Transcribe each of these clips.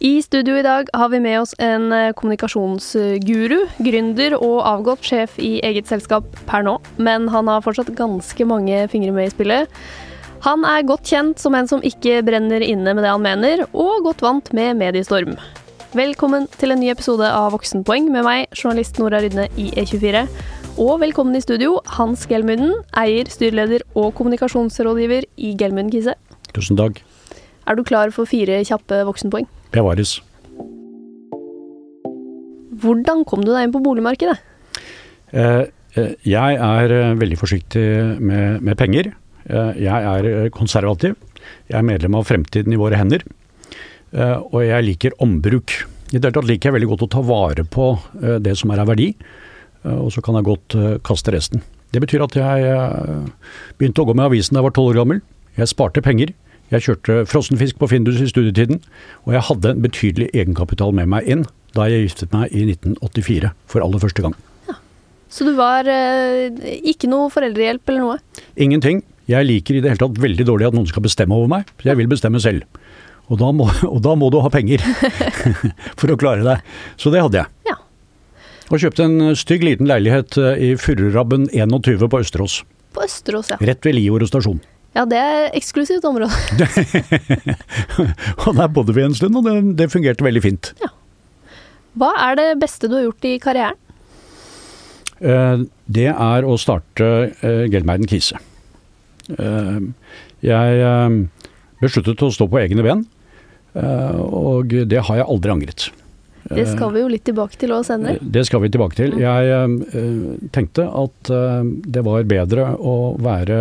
I studio i dag har vi med oss en eh, kommunikasjonsguru, gründer og avgått sjef i eget selskap per nå, men han har fortsatt ganske mange fingre med i spillet. Han er godt kjent som en som ikke brenner inne med det han mener, og godt vant med mediestorm. Velkommen til en ny episode av Voksenpoeng med meg, journalist Nora Rydne i E24. Og velkommen i studio, Hans Gelmunden, eier, styreleder og kommunikasjonsrådgiver i Gelmund Kise. Tusen takk. Er du klar for fire kjappe voksenpoeng? Bevares. Hvordan kom du deg inn på boligmarkedet? Eh, eh, jeg er eh, veldig forsiktig med, med penger. Jeg er konservativ. Jeg er medlem av Fremtiden i våre hender. Og jeg liker ombruk. I det hele tatt liker jeg veldig godt å ta vare på det som er av verdi, og så kan jeg godt kaste resten. Det betyr at jeg begynte å gå med avisen da jeg var tolv år gammel. Jeg sparte penger. Jeg kjørte frossenfisk på Findus i studietiden, og jeg hadde en betydelig egenkapital med meg inn da jeg giftet meg i 1984 for aller første gang. Ja. Så du var eh, ikke noe foreldrehjelp eller noe? Ingenting. Jeg liker i det hele tatt veldig dårlig at noen skal bestemme over meg. Jeg vil bestemme selv. Og da må, og da må du ha penger for å klare deg. Så det hadde jeg. Ja. Og kjøpte en stygg liten leilighet eh, i Fururabben 21 på Østerås. På Østerås, ja. Rett ved Liordet stasjon. Ja, det er eksklusivt område. og der bodde vi en stund, og det, det, fungerte veldig fint. Ja. Hva er det beste du har gjort i karrieren? Eh, det er å starte eh, Gelmeiden Kise. Eh, jeg besluttet å stå på egne ben, eh, og det har jeg aldri angret. Det skal vi jo litt tilbake til òg senere. Det skal vi tilbake til. Jeg tenkte at det var bedre å være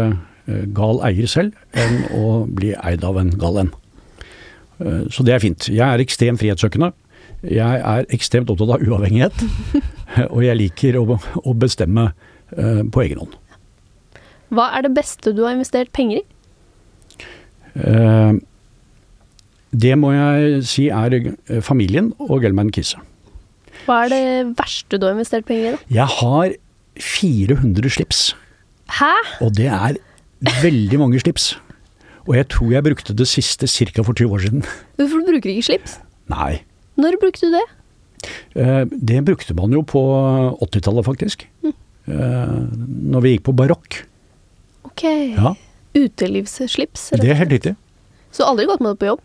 gal eier selv enn å bli eid av en gal en. Så det er fint. Jeg er ekstremt frihetssøkende. Jeg er ekstremt opptatt av uavhengighet, og jeg liker å, bestemme uh, på egen hånd. Hva er det beste du har investert penger i? Det må jeg si er familien og Gelman Kisse. Hva er det verste du har investert penger i? da? Jeg har 400 slips. Hæ? Og det er veldig mange slips. Og jeg tror jeg brukte det siste ca. for 20 år siden. Hvorfor bruker du ikke slips? Nei. Når brukte du det? Eh, det brukte man jo på 80-tallet, faktisk. Mm. Når vi gikk på barokk. Ok. Ja. Utelivsslips? Det er helt riktig. Så aldri gått med det på jobb?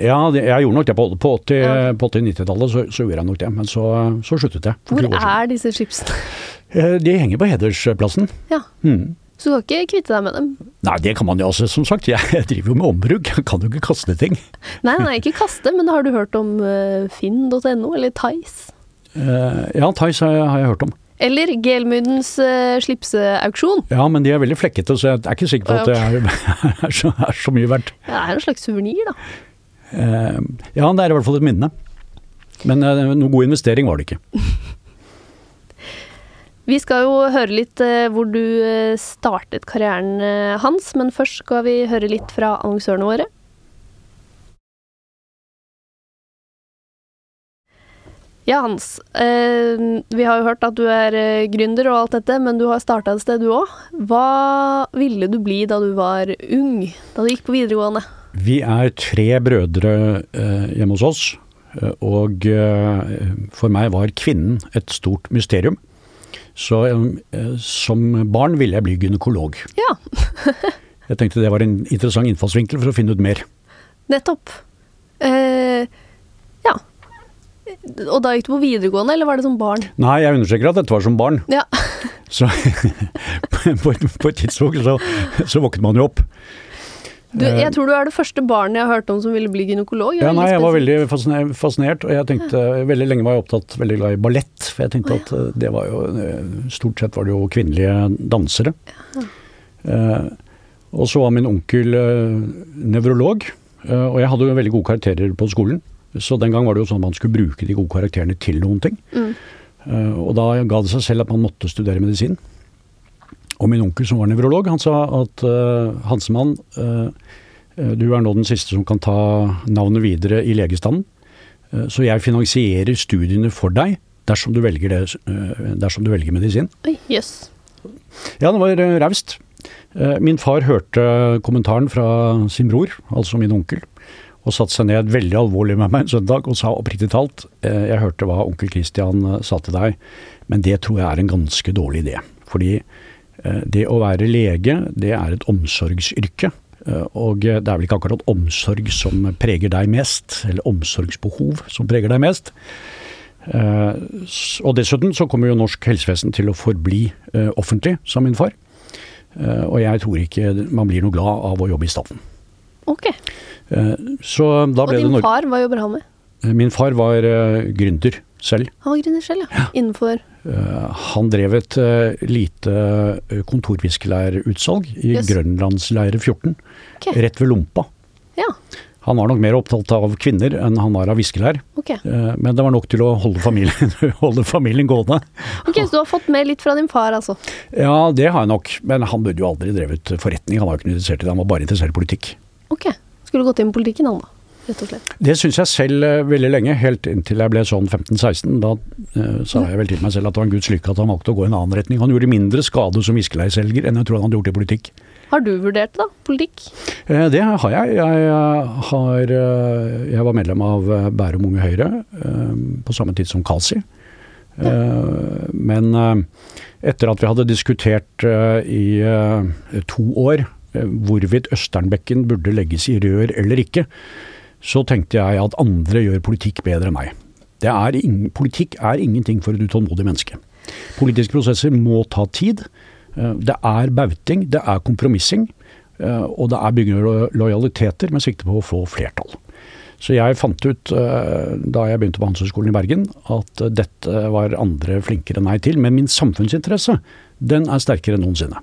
Ja, jeg gjorde nok det på, på 80-90-tallet, så, så, gjorde jeg nok det. Men så, så sluttet jeg. Hvor er disse slipsene? De henger på hedersplassen. Ja. Mm. Så du kan ikke kvitte deg med dem? Nei, det kan man jo også. Som sagt, jeg driver jo med ombruk. Jeg kan jo ikke kaste ting. Nei, nei, ikke kaste, men har du hørt om uh, finn.no eller Tice? Uh, ja, Tice har, har, jeg hørt om. Eller Gelmudens uh, slipseauksjon. Ja, men de er veldig flekkete, så jeg er ikke sikker på at det er, er, så, er så, mye verdt. Ja, det er en slags suvenir, da. ja, det er i hvert fall et minne. Men noen god investering var det ikke. Vi skal jo høre litt eh, hvor du eh, startet karrieren eh, hans, men først skal vi høre litt fra annonsørene våre. Ja, Hans. Vi har jo hørt at du er gründer og alt dette, men du har starta et sted du òg. Hva ville du bli da du var ung, da du gikk på videregående? Vi er tre brødre hjemme hos oss, og for meg var kvinnen et stort mysterium. Så eh, som barn ville jeg bli gynekolog. Ja. jeg tenkte det var en interessant innfallsvinkel for å finne ut mer. Nettopp. Eh, ja. Og da gikk du på videregående, eller var det som barn? Nei, jeg understreker at dette var som barn. Ja. så på på et tidspunkt så, så våknet man jo opp. Du, jeg eh, tror du er det første barnet jeg har hørt om som ville bli gynekolog. Ja, nei, jeg var veldig fascinert, og jeg tenkte veldig lenge var jeg opptatt veldig glad i ballett. For jeg tenkte at eh, det var jo eh, Stort sett var det jo kvinnelige dansere. Uh, og så var min onkel eh, nevrolog, eh, og jeg hadde jo veldig gode karakterer på skolen. Så den gang var det jo sånn at man skulle bruke de gode karakterene til noen ting. Mm. og da ga det seg selv at man måtte studere medisin. Og min onkel som var nevrolog, han sa at uh, Hansemann, uh, du er nå den siste som kan ta navnet videre i legestanden. Uh, så jeg finansierer studiene for deg dersom du velger, det, dersom du velger medisin. Oi. Yes. Ja, det var raust. Min far hørte kommentaren fra sin bror, altså min onkel, og satte seg ned veldig alvorlig med meg en søndag og sa oppriktig talt eh, Jeg hørte hva onkel Christian eh, sa til deg, men det tror jeg er en ganske dårlig idé. Fordi eh, det å være lege, det er et omsorgsyrke. Og det er vel ikke akkurat omsorg som preger deg mest, eller omsorgsbehov som preger deg mest. Og dessuten så kommer jo norsk helsevesen til å forbli offentlig, sa min far. Og jeg tror ikke man blir noe glad av å jobbe i staten. Ok. Eh, så da ble Og din det far, hva jobber han med? Eh, min far var gründer selv. Han var gründer selv, ja. Innenfor uh, Han drev et uh, lite kontorviskelærutsalg i yes. Grønlandsleire 14, okay. rett ved Lompa. Ja. Han var nok mer opptatt av kvinner enn han var av viskelær. Okay. Men det var nok til å holde familien, holde familien, gående. Ok, Så du har fått med litt fra din far, altså? Ja, det har jeg nok. Men han burde jo aldri drevet forretning. Han var jo ikke interessert i det, han var bare interessert i politikk. Ok. Skulle gått inn i politikken, han da? Rett og slett. Det syns jeg selv uh, veldig lenge, helt inntil jeg ble sånn 15-16. Da uh, sa jeg vel til meg selv at det var en guds lykke at han valgte å gå i en annen retning. Han gjorde mindre skade som viskeleiselger enn jeg tror han hadde gjort i politikk. Har du vurdert da, politikk? Uh, det har jeg. Jeg, har, jeg var medlem av Bærum Unge Høyre på samme tid som Kasi. Ja. Men etter at vi hadde diskutert i to år Eh, hvorvidt Østernbekken burde legges i rør eller ikke, så tenkte jeg at andre gjør politikk bedre enn meg. Er ingen, politikk er ingenting for et utålmodig menneske. Politiske prosesser må ta tid. Eh, det er bauting, det er kompromissing, eh, og det er bygging av lojaliteter med sikte på å få flertall. Så jeg fant ut da jeg begynte på Handelshøyskolen i Bergen at dette var andre flinkere enn meg til. Men min samfunnsinteresse den er sterkere enn noensinne.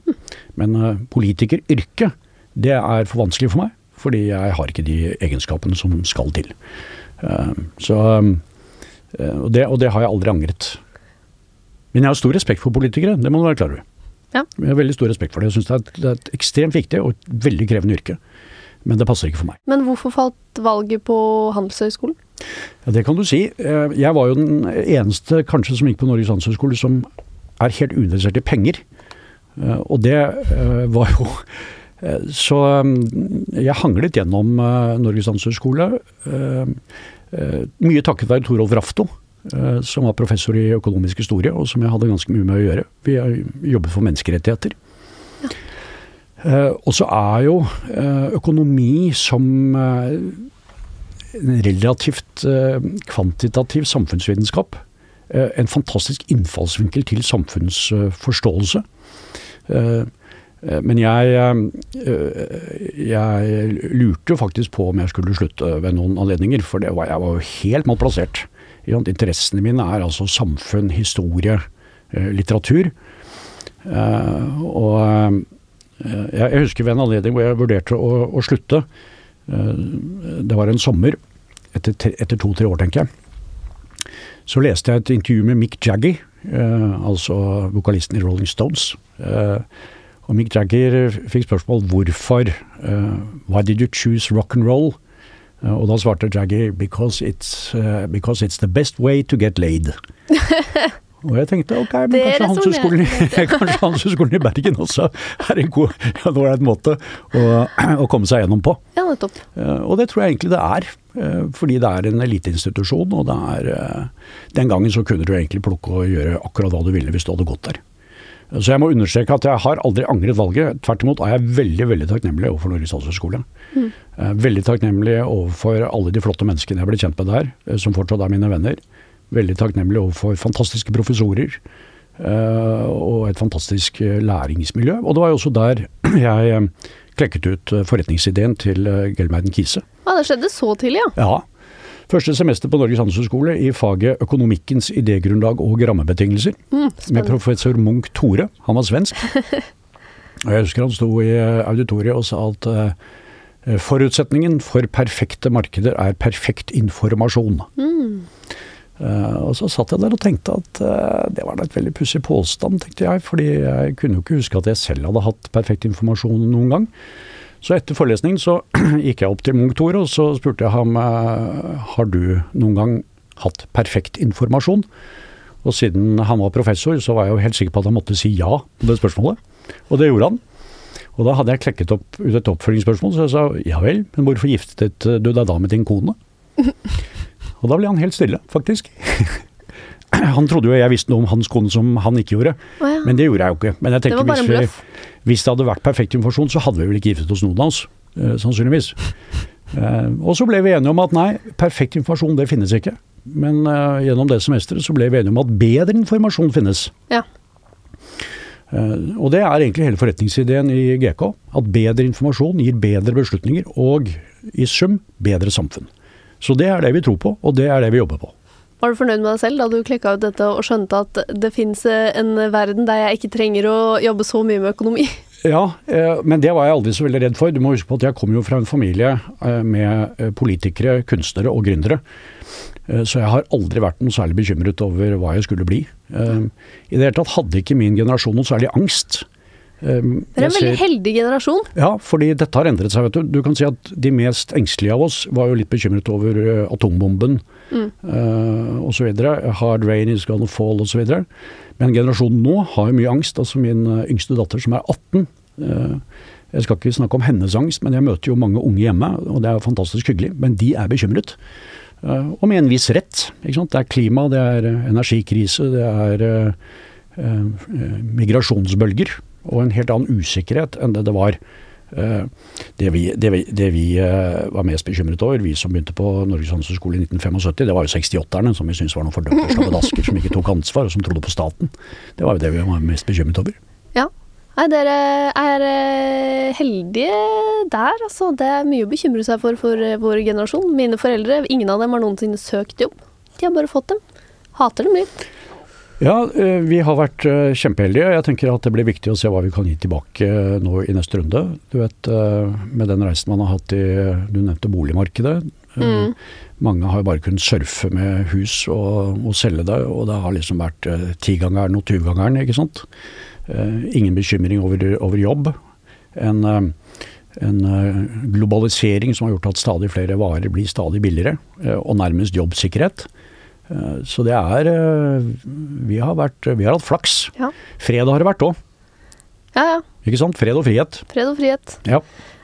Men politikeryrket, det er for vanskelig for meg. Fordi jeg har ikke de egenskapene som skal til. Uh, så, uh, og, det, og, det, har jeg aldri angret. Men jeg har stor respekt for politikere, det må du være klar over. Ja. Jeg har veldig stor respekt for det. Jeg syns det, det, er et ekstremt viktig og et veldig krevende yrke. Men det passer ikke for meg. Men hvorfor falt valget på Handelshøyskolen? Ja, Det kan du si. Jeg var jo den eneste kanskje som gikk på Norges handelshøyskole som er helt uinteressert i penger. Eh, og det eh, var jo eh, Så jeg hanglet gjennom Norges handelshøyskole. Mye takket være Torolf Rafto, som var professor i økonomisk historie, og som jeg hadde ganske mye med å gjøre. Vi har jobbet for menneskerettigheter. Og så er jo økonomi som en relativt kvantitativ samfunnsvitenskap en fantastisk innfallsvinkel til samfunnsforståelse. Eh, eh, men jeg, jeg lurte faktisk på om jeg skulle slutte ved noen anledninger, for var, jeg var jo helt malplassert. Interessene mine er altså samfunn, historie, litteratur. Og jeg husker ved en anledning hvor jeg vurderte å, å slutte. Det var en sommer, etter, to-tre år, tenker jeg. Så leste jeg et intervju med Mick Jagger, eh, altså vokalisten i Rolling Stones. Og Mick Jagger fikk spørsmål hvorfor uh, Why did you choose rock and roll? Uh, og da svarte Jagger because it's, uh, because it's the best way to get laid. og jeg tenkte ok, men kanskje Handelshøyskolen i, i Bergen også er en god, ja, en måte å, å, komme seg gjennom på. Ja, nettopp. og det tror jeg egentlig det er. Fordi det er en eliteinstitusjon, og det er Den gangen så kunne du egentlig plukke og gjøre akkurat hva du ville hvis du hadde gått der. Så jeg må understreke at jeg har aldri angret valget. Tvert imot er jeg veldig veldig takknemlig overfor Norges handelshøyskole. Mm. Veldig takknemlig overfor alle de flotte menneskene jeg ble kjent med der, eh, som fortsatt er mine venner. Veldig takknemlig overfor fantastiske professorer. Og et fantastisk læringsmiljø. Og det var jo også der jeg klekket ut forretningsideen til Gelmeiden Kise. Ja, Det skjedde så tidlig, ja? Ja. Første semester på Norges handelshøyskole i faget Økonomikkens idégrunnlag og rammebetingelser. Mm, med professor Munch Tore. Han var svensk. og Jeg husker han sto i auditoriet og sa at uh, forutsetningen for perfekte markeder er perfekt informasjon. Mm. Uh, og så satt jeg der og tenkte at uh, det var da et veldig pussig påstand, tenkte jeg. Fordi jeg kunne jo ikke huske at jeg selv hadde hatt perfekt informasjon noen gang. Så etter forelesningen så gikk jeg opp til Munch Tore og så spurte jeg ham eh, har du noen gang hatt perfekt informasjon. Og siden han var professor, så var jeg jo helt sikker på at han måtte si ja på det spørsmålet. Og det gjorde han. Og da hadde jeg klekket opp ut et oppfølgingsspørsmål, så jeg sa ja vel, men hvorfor giftet du deg da med din kone? og da ble han helt stille, faktisk. han trodde jo jeg visste noe om hans kone som han ikke gjorde, Oh, ja. men det gjorde jeg jo ikke. Men jeg Det var tenker bare en bløff. Vi, hvis det hadde vært perfekt informasjon, så hadde vi vel ikke giftet oss noen av oss. eh, sannsynligvis. Eh, og så ble vi enige om at nei, perfekt informasjon det finnes ikke. Men eh, gjennom det semesteret så ble vi enige om at bedre informasjon finnes. Ja. Og det er egentlig hele forretningsideen i GK. At bedre informasjon gir bedre beslutninger, og i sum bedre samfunn. Så det er det vi tror på, og det er det vi jobber på. Var du fornøyd med deg selv da du klekka ut dette og skjønte at det fins en verden der jeg ikke trenger å jobbe så mye med økonomi? Ja, eh, men det var jeg aldri så veldig redd for. Du må huske på at jeg kommer jo fra en familie eh, med eh, politikere, kunstnere og gründere. Eh, Så jeg har aldri vært noe særlig bekymret over hva jeg skulle bli. Eh, I det hele tatt hadde ikke min generasjon noe særlig angst. Eh, Dere er en jeg veldig ser- heldig generasjon. Ja, fordi dette har endret seg. vet Du Du kan si at De mest engstelige av oss var jo litt bekymret over eh, atombomben Mm. uh, osv. Hard rain is gonna fall osv. Men generasjonen nå har jo mye angst. altså Min eh, yngste datter som er 18. uh, jeg skal ikke snakke om hennes angst, men jeg møter jo mange unge hjemme, og det er jo fantastisk hyggelig. Men de er bekymret. Uh, og med en viss rett. Ikke sant? Det er klima, det er eh, energikrise, det er uh, eh, migrasjonsbølger. Og en helt annen usikkerhet enn det det var. Eh, det vi, det vi, det vi eh, var mest bekymret over, vi som begynte på Norges handelshøyskole i 1975, det var jo 68-erne, som vi syntes var noen fordømte slabbedasker som ikke tok ansvar, og som trodde på staten. Det var jo det vi var mest bekymret over. Ja. Nei, dere er eh, heldige der, altså. Det er mye å bekymre seg for for vår generasjon. Mine foreldre, ingen av dem har noensinne søkt jobb. De har bare fått dem. Hater dem litt. Ja, eh, vi har vært eh, kjempeheldige. Jeg tenker at det blir viktig å se hva vi kan gi tilbake eh, nå i neste runde. Du vet, med den reisen man har hatt i Du nevnte boligmarkedet. Mm. Mange har jo bare kunnet surfe med hus og, og selge det, og det har liksom vært tigangeren og tyvgangeren, ikke sant. Ingen bekymring over, over jobb. En, en globalisering som har gjort at stadig flere varer blir stadig billigere, og nærmest jobbsikkerhet. Eh, Så det er eh, Vi har, vært, vi har hatt flaks. Ja. Fred har det vært òg, Ja, ja. ikke sant? Fred og frihet. Fred og frihet. Ja.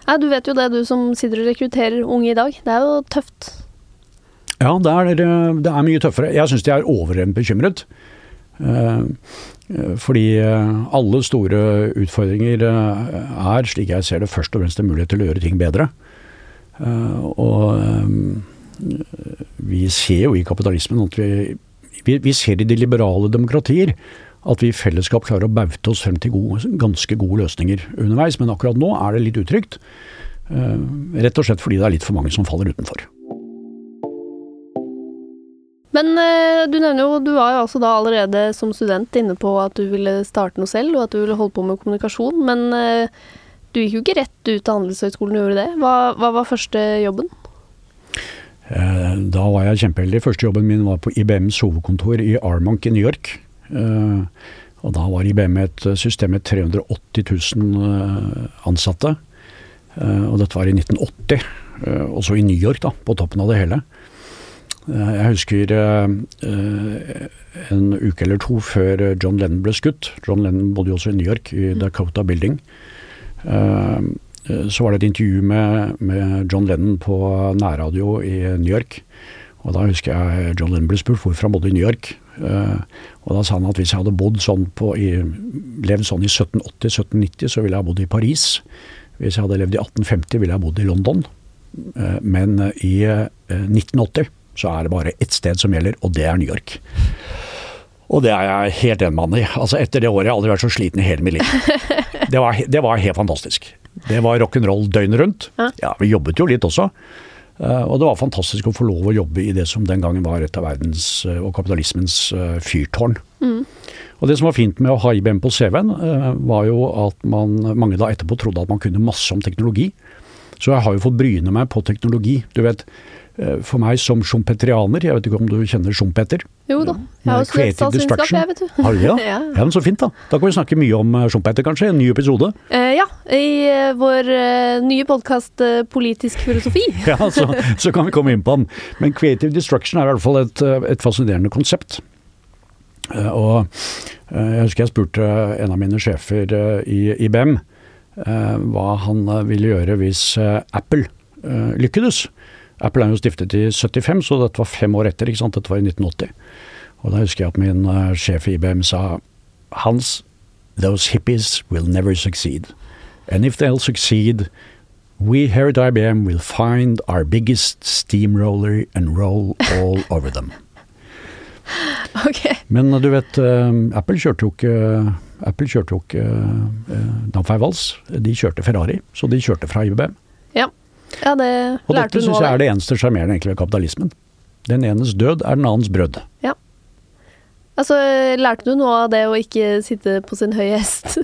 ja. du vet jo det, du som sitter og rekrutterer unge i dag. Det er jo tøft. Ja, det er, det er mye tøffere. Jeg syns de er overrent bekymret. Eh, Fordi alle store utfordringer er, slik jeg ser det, først og fremst en mulighet til å gjøre ting bedre. Og vi ser jo i kapitalismen at vi, vi, vi ser i de liberale demokratier at vi i fellesskap klarer å baute oss frem til gode, ganske gode løsninger underveis. Men akkurat nå er det litt utrygt. eh, Rett og slett fordi det er litt for mange som faller utenfor. Men eh, du nevner jo, du var jo altså da allerede som student inne på at du ville starte noe selv, og at du ville holde på med kommunikasjon. Men eh, du gikk jo ikke rett ut av Handelshøyskolen og gjorde det. Hva, hva var første jobben? Eh, Da var jeg kjempeheldig. Første jobben min var på IBMs hovedkontor i Armonk i New York. Eh, Og da var IBM et system med 380 000 eh, ansatte. Eh, Og dette var i 1980, eh, også i New York, da, på toppen av det hele. Eh, Jeg husker eh, eh, en uke eller to før John Lennon ble skutt. John Lennon bodde jo også i New York, i Dakota Building. Eh, så var det et intervju med, med John Lennon på nærradio i New York. Og da husker jeg John Lennon ble spurt hvorfor han bodde i New York. Uh, og da sa han at hvis jeg hadde bodd sånn på, i, levd sånn i 1780-1790, så ville jeg bodd i Paris. Hvis jeg hadde levd i 1850, ville jeg bodd i London. Uh, men i uh, 1980 så er det bare ett sted som gjelder, og det er New York. Og det er jeg helt enig med han i. Altså Etter det året har jeg aldri vært så sliten i hele mitt liv. Det var, det var helt fantastisk. Det var rock'n'roll døgnet rundt. Ja. Ja, vi jobbet jo litt også. Eh, og det var fantastisk å få lov å jobbe i det som den gangen var et av verdens eh, og kapitalismens eh, fyrtårn. Og det som var fint med å ha IBM på CV-en, var jo at man, mange da etterpå trodde at man kunne masse om teknologi. Så jeg har jo fått bryne meg på teknologi. Du vet, for meg som sjompetrianer, jeg vet ikke om du kjenner sjompeter? Jo da, jeg har også lest Creative statsvitenskap, destruction. jeg, vet du. Har du det? Ja? Ja. men så fint da. Da kan vi snakke mye om eh, sjompeter kanskje, en ny episode. Eh, ja, i eh, vår eh, nye podkast eh, Politisk filosofi. Ja, så, så kan vi komme inn på den. Men creative destruction er i hvert fall et, eh, et fascinerende konsept. Eh, Og eh, jeg husker jeg spurte en av mine sjefer eh, i IBM eh, hva han eh, ville gjøre hvis eh, Apple eh, lykkedes. Apple er jo stiftet i 75, så dette var fem år etter. ikke sant? Dette var i 1980. Og da husker jeg at min uh, sjef i IBM sa Hans, those hippies will never succeed. And if they'll succeed, we here at IBM will find our biggest steamroller and roll all over them. Ok. Men du vet, uh, Apple kjørte jo ikke Apple kjørte jo ikke uh, Vals, De kjørte Ferrari, så de kjørte fra IBM. Ja. Ja, det Og lærte dette du syns jeg er det. det eneste sjarmerende egentlig ved kapitalismen. Den enes død er den annens brød. Ja. Altså, lærte du noe av det å ikke sitte på sin høye hest?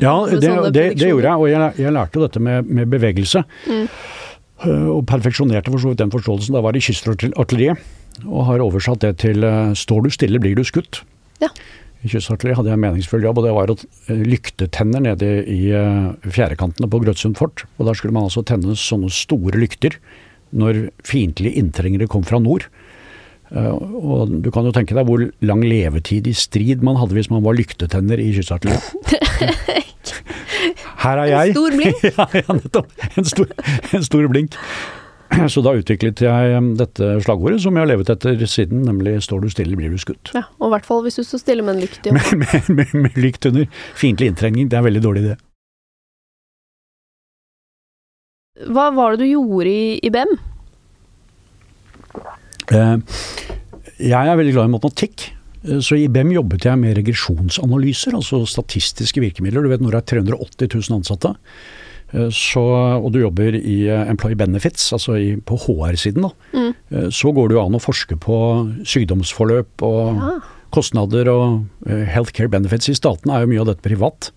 Ja, det, det, det gjorde jeg, og jeg, jeg lærte dette med, med bevegelse. Mm. Øh, Og perfeksjonerte for så vidt den forståelsen da var var i kystartilleriet. Og har oversatt det til øh, 'står du stille, blir du skutt'. Ja. I kystartilleriet hadde jeg en meningsfull jobb, og det var å øh, lyktetenner nede i øh, fjærekantene på Grøtsund fort. Og der skulle man altså tenne sånne store lykter når fiendtlige inntrengere kom fra nord. Eh, og du kan jo tenke deg hvor lang levetid i strid man hadde hvis man var lyktetenner i kystartilleriet. Her er jeg. En stor blink. ja, ja, nettopp. En stor, en stor blink. Så da utviklet jeg um, dette slagordet som jeg har levet etter siden, nemlig 'står du stille, blir du skutt'. Ja, og i hvert fall hvis du står stille med en lykt i Med, hånda. med, med, med lykt under. Fiendtlig inntrengning, det er en veldig dårlig idé. Hva var det du gjorde i IBM? Eh, Jeg er veldig glad i matematikk. eh, Så i IBM jobbet jeg med regresjonsanalyser, altså statistiske virkemidler. Du vet når det er 380 000 ansatte, så, og du jobber i eh, Employee Benefits, altså i, på HR-siden, da, Mm. eh, så går det jo an å forske på sykdomsforløp og Ja. kostnader og eh, healthcare benefits. I statene er jo mye av dette privat.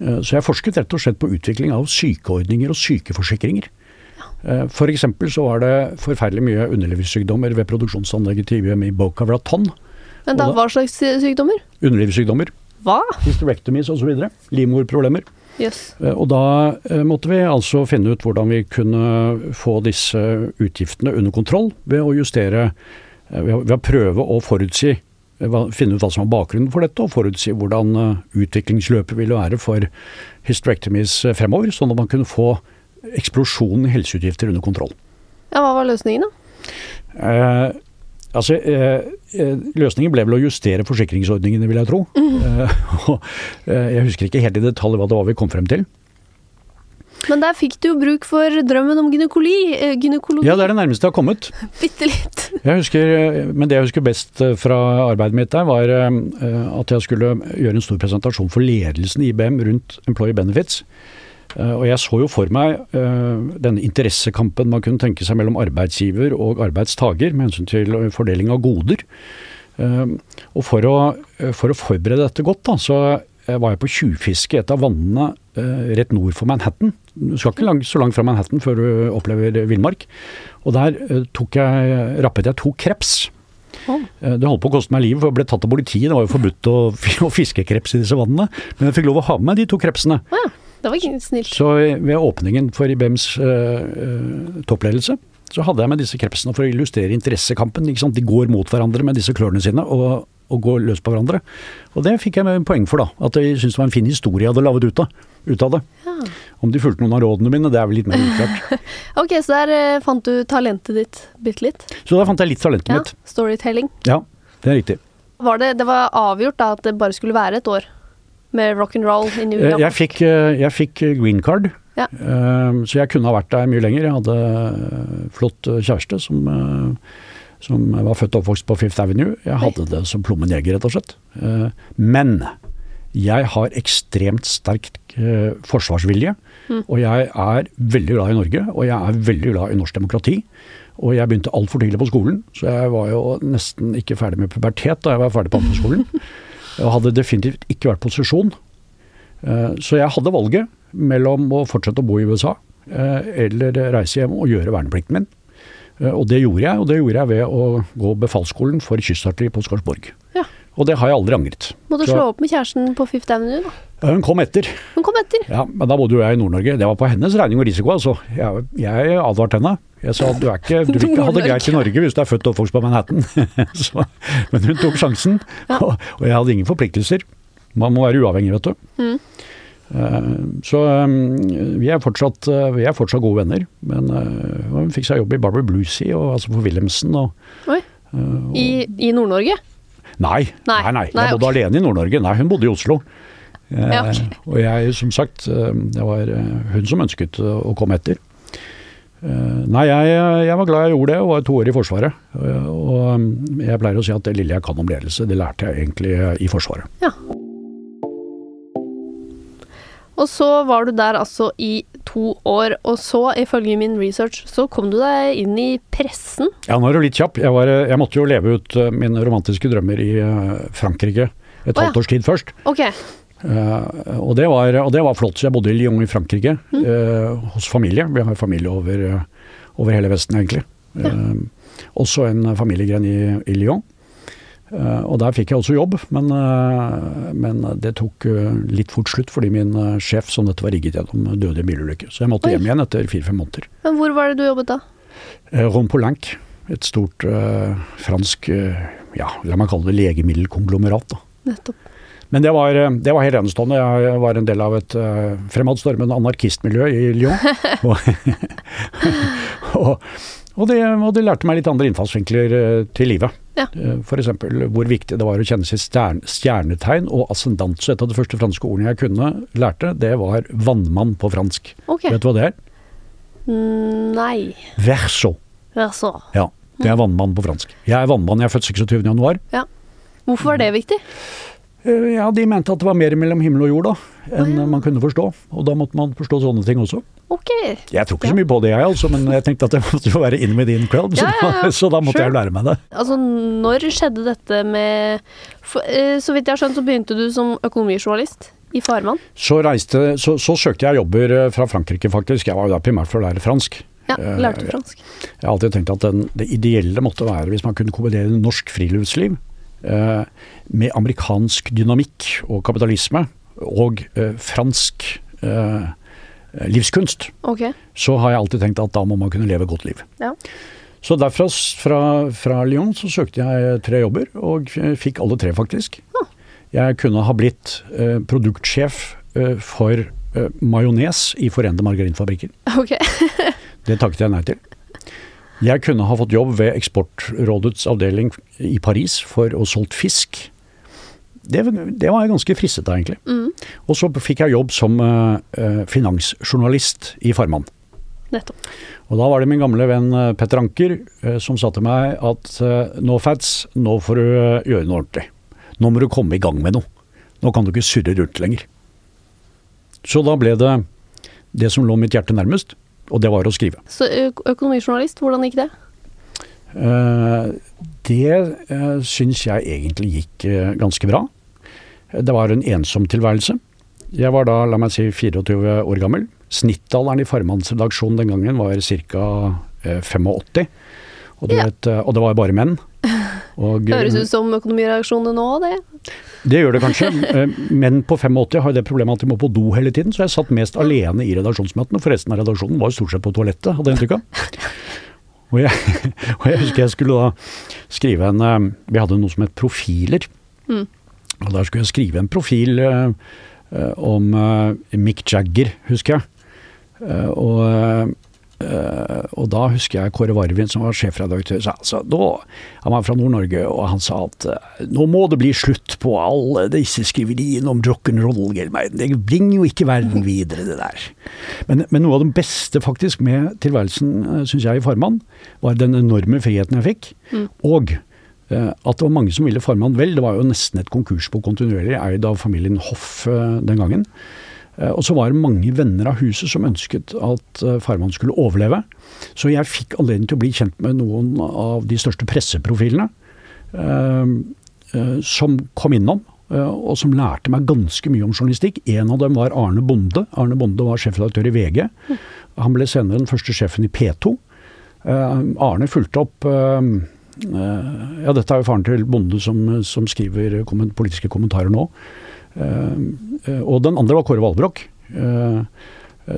Eh, Så jeg forsket rett og slett på utvikling av sykeordninger og sykeforsikringer. Ja. Eksempel så var det forferdelig mye underlivssykdommer ved produksjonsanlegget til IBM i Boca Raton. Men da, da- hva slags sykdommer? Underlivssykdommer, Hva? hysterectomies osv. Livmorproblemer. Jøss. Eh, Og da eh, måtte vi altså finne ut hvordan vi kunne få disse utgiftene under kontroll ved å justere eh, Ved å prøve å forutsi Finne ut hva som var bakgrunnen for dette, og forutsi hvordan utviklingsløpet ville være for hysterectomies fremover, sånn at man kunne få eksplosjonen i helseutgifter under kontroll. Ja, hva var løsningen, da? Eh, altså, eh, eh, løsningen ble vel å justere forsikringsordningene, vil jeg tro. Eh, og, eh, jeg husker ikke helt i detalj hva det var vi kom frem til. Men der fikk du jo bruk for drømmen om gynekologi. eh, gynekologi. Ja, det er det nærmeste jeg har kommet. Bitte litt. Jeg husker, men det jeg husker best fra arbeidet mitt der, var at jeg skulle gjøre en stor presentasjon for ledelsen i IBM rundt Employee Benefits. Eh, Og jeg så jo for meg eh, denne interessekampen man kunne tenke seg mellom arbeidsgiver og arbeidstaker med hensyn til eh, fordeling av goder. Og for å, for å forberede dette godt, da, så var jeg på tjuvfiske i et av vannene rett nord for Manhattan. Du skal ikke langt, så langt fra Manhattan før du opplever villmark. Og der tok jeg, rappet jeg to kreps. Eh, Det holdt på å koste meg livet, for jeg ble tatt av politiet. Det var jo forbudt å, å fiske kreps i disse vannene. Men jeg fikk lov å ha med meg de to krepsene. Oh, ja, det var snilt. Så ved åpningen for IBMs uh, eh, toppledelse, så hadde jeg med disse krepsene for å illustrere interessekampen. De går mot hverandre med disse klørne sine og, og går løs på hverandre. Og det fikk jeg med poeng for, da. At jeg syntes det var en fin historie jeg hadde laget ut ut av det. Ja. Om de fulgte noen av rådene mine, det er vel litt mer uklart. Ok, så der eh, fant du talentet ditt bitte litt. Så der fant jeg litt talentet Ja, mitt. Storytelling. Ja, det er riktig. Var det, det var avgjort da at det bare skulle være et år med rock'n'roll i New Eh, York? Jeg fikk, eh, jeg fikk eh, green card, Ja. Så jeg kunne ha vært der mye lenger. Jeg hadde flott kjæreste som, som var født og oppvokst på Fifth Avenue. Jeg hadde det som plommeneger, rett og slett. Men jeg har ekstremt sterk forsvarsvilje. Mm. Og jeg er veldig glad i Norge, og jeg er veldig glad i norsk demokrati. Og jeg begynte altfor tidlig på skolen, så jeg var jo nesten ikke ferdig med pubertet da jeg var ferdig på andre skolen. Og hadde definitivt ikke vært posisjon. Eh, Så jeg hadde valget mellom å fortsette å bo i USA eh, eller reise hjem og gjøre verneplikten min. Eh, Og det gjorde jeg, og det gjorde jeg ved å gå befalsskolen for kystartilleri på Skarsborg. Ja. Og det har jeg aldri angret. Må du slå opp med kjæresten på Fifth Avenue, da? Hun kom etter. Hun kom etter. Ja, men da bodde jo jeg i Nord-Norge. Det var på hennes regning og risiko, altså. Jeg, jeg advarte henne. Jeg sa du, er ikke, du vil ikke ha det greit i Norge hvis du er født og oppvokst på Manhattan. Så, men hun tok sjansen, Ja. og, og jeg hadde ingen forpliktelser. Man må være uavhengig, vet du. Mm. Eh, Så eh, vi er, fortsatt, eh, vi er fortsatt gode venner. Men hun fikk seg jobb i Barbara Bluesy, og altså for Wilhelmsen. Og, I, i Nord-Norge? Nei. nei, nei. Nei, Jeg bodde okay. alene i Nord-Norge. Nei, hun bodde i Oslo. Eh, Ja. Og jeg, som sagt, eh, det var eh, hun som ønsket å komme etter. Eh, Nei, jeg, jeg var glad jeg gjorde det, og var to år i Forsvaret. Og mm, jeg pleier å si at det lille jeg kan om ledelse, det lærte jeg egentlig i Forsvaret. Ja. Og så var du der altså i to år, og så, ifølge min research, så kom du deg inn i pressen. Ja, nå er du litt kjapp. Jeg, var, jeg måtte jo leve ut mine romantiske drømmer i Frankrike et oh, ja. halvt års tid først. Ok. Eh, og, det var, og det var flott. Så jeg bodde i Lyon i Frankrike, eh, hos familie. Vi har familie over, eh, over hele Vesten, egentlig. Eh, også en familiegren i, i Lyon. Og der fikk jeg også jobb, men, men det tok litt fort slutt fordi min sjef, som dette var rigget gjennom, døde i bilulykke. Så jeg måtte Oi. hjem igjen etter fire-fem måneder. Men hvor var det du jobbet da? Uh, Ron et stort fransk ja, la meg kalle det legemiddelkonglomerat. Da. Nettopp. Men det var, eh, det var helt enestående. Jeg var en del av et uh, fremadstormende anarkistmiljø i Lyon. og, og, og, det, og det lærte meg litt andre innfallsvinkler eh, til livet. Ja. Eh, F.eks. hvor viktig det var å kjenne sitt stjernetegn og ascendant. Så et av de første franske ordene jeg kunne lærte, det var vannmann på fransk. Okay. Vet du hva det er? Mm, Nei. Verso. Verso. Ja, det er vannmann på fransk. Jeg er vannmann, jeg er født 26. januar. Hvorfor var det viktig? Eh, Ja, de mente at det var mer mellom himmel og jord da, enn oh, ja. man kunne forstå. Og da måtte man forstå sånne ting også. Ok. Jeg tror ikke Ja. så mye på det jeg altså, men jeg tenkte at det måtte jo være in with in crowd, Ja, så da måtte Sure. jeg lære meg det. Altså, når skjedde dette med for, eh, Så vidt jeg har skjønt, så begynte du som økonomijournalist i Farmann. Så, reiste, så, så søkte jeg jobber eh, fra Frankrike faktisk. Jeg var jo der primært for å lære fransk. Ja, lærte du fransk. Jeg har alltid tenkt at den, det ideelle måtte være hvis man kunne kombinere norsk friluftsliv med amerikansk dynamikk og kapitalisme og eh, fransk eh, livskunst. okay. så har jeg alltid tenkt at da må man kunne leve godt liv. Ja. Så derfra, fra, fra Lyon, så søkte jeg tre jobber, og fikk alle tre, faktisk. Jeg kunne ha blitt eh, produktsjef eh, for eh, majones i Forente Margarinfabrikker. Okay. Det takket jeg nei til. Jeg kunne ha fått jobb ved Eksportrådets avdeling i Paris for å solgt fisk. Det, det var jeg ganske fristet av, egentlig. Mm, Og så fikk jeg jobb som eh, finansjournalist i Farmann. nettopp. Og da var det min gamle venn eh, Petter Anker uh, som sa til meg at uh, no fats, nå får du gjøre noe ordentlig. Nå må du komme i gang med noe. Nå kan du ikke surre rundt lenger. Så da ble det det som lå mitt hjerte nærmest, og det var å skrive. Så økonomijournalist, hvordan gikk det? Eh, Det uh, syns jeg egentlig gikk eh, ganske bra. Det var en ensom tilværelse. Jeg var da, la meg si, 24 år gammel. Snittalderen i farmannsredaksjonen den gangen var ca. 85. Og, vet, og det var bare menn. Og, Høres ut som økonomireaksjonene nå, det. Det gjør det kanskje. men på 85 har det problemet at de må på do hele tiden, så jeg satt mest alene i redaksjonsmøtene, for resten av redaksjonen var jo stort sett på toalettet, hadde jeg inntrykk av. Og jeg, og jeg husker jeg skulle da skrive en eh, Vi hadde noe som het profiler. Mm. Og der skulle jeg skrive en profil eh, eh, om eh, Mick Jagger, husker jeg. Eh, og, eh, og da husker jeg Kåre Varvin, som var sjefredaktør, sa altså, da, han var fra Nord-Norge, og han sa at eh, nå må det bli slutt på alle disse skriveriene om rock'n'roll. Det bringer jo ikke verden videre, det der. Men, men noe av det beste faktisk med tilværelsen, syns jeg, i Farmann, var den enorme friheten jeg fikk. Mm. Og uh, at det var mange som ville Farmann vel. Det var jo nesten et konkursbo kontinuerlig, eid av familien Hoff uh, den gangen. Eh, Og så var det mange venner av huset som ønsket at eh, Farmann skulle overleve. Så jeg fikk anledning til å bli kjent med noen av de største presseprofilene. eh, som kom innom, og som lærte meg ganske mye om journalistikk. En av dem var Arne Bonde. Arne Bonde var sjefredaktør i VG. Han ble senere den første sjefen i P2. Eh, Arne fulgte opp Ja, dette er jo faren til Bonde som, som skriver politiske kommentarer nå. Eh, eh, og den andre var Kåre Valbrokk, eh,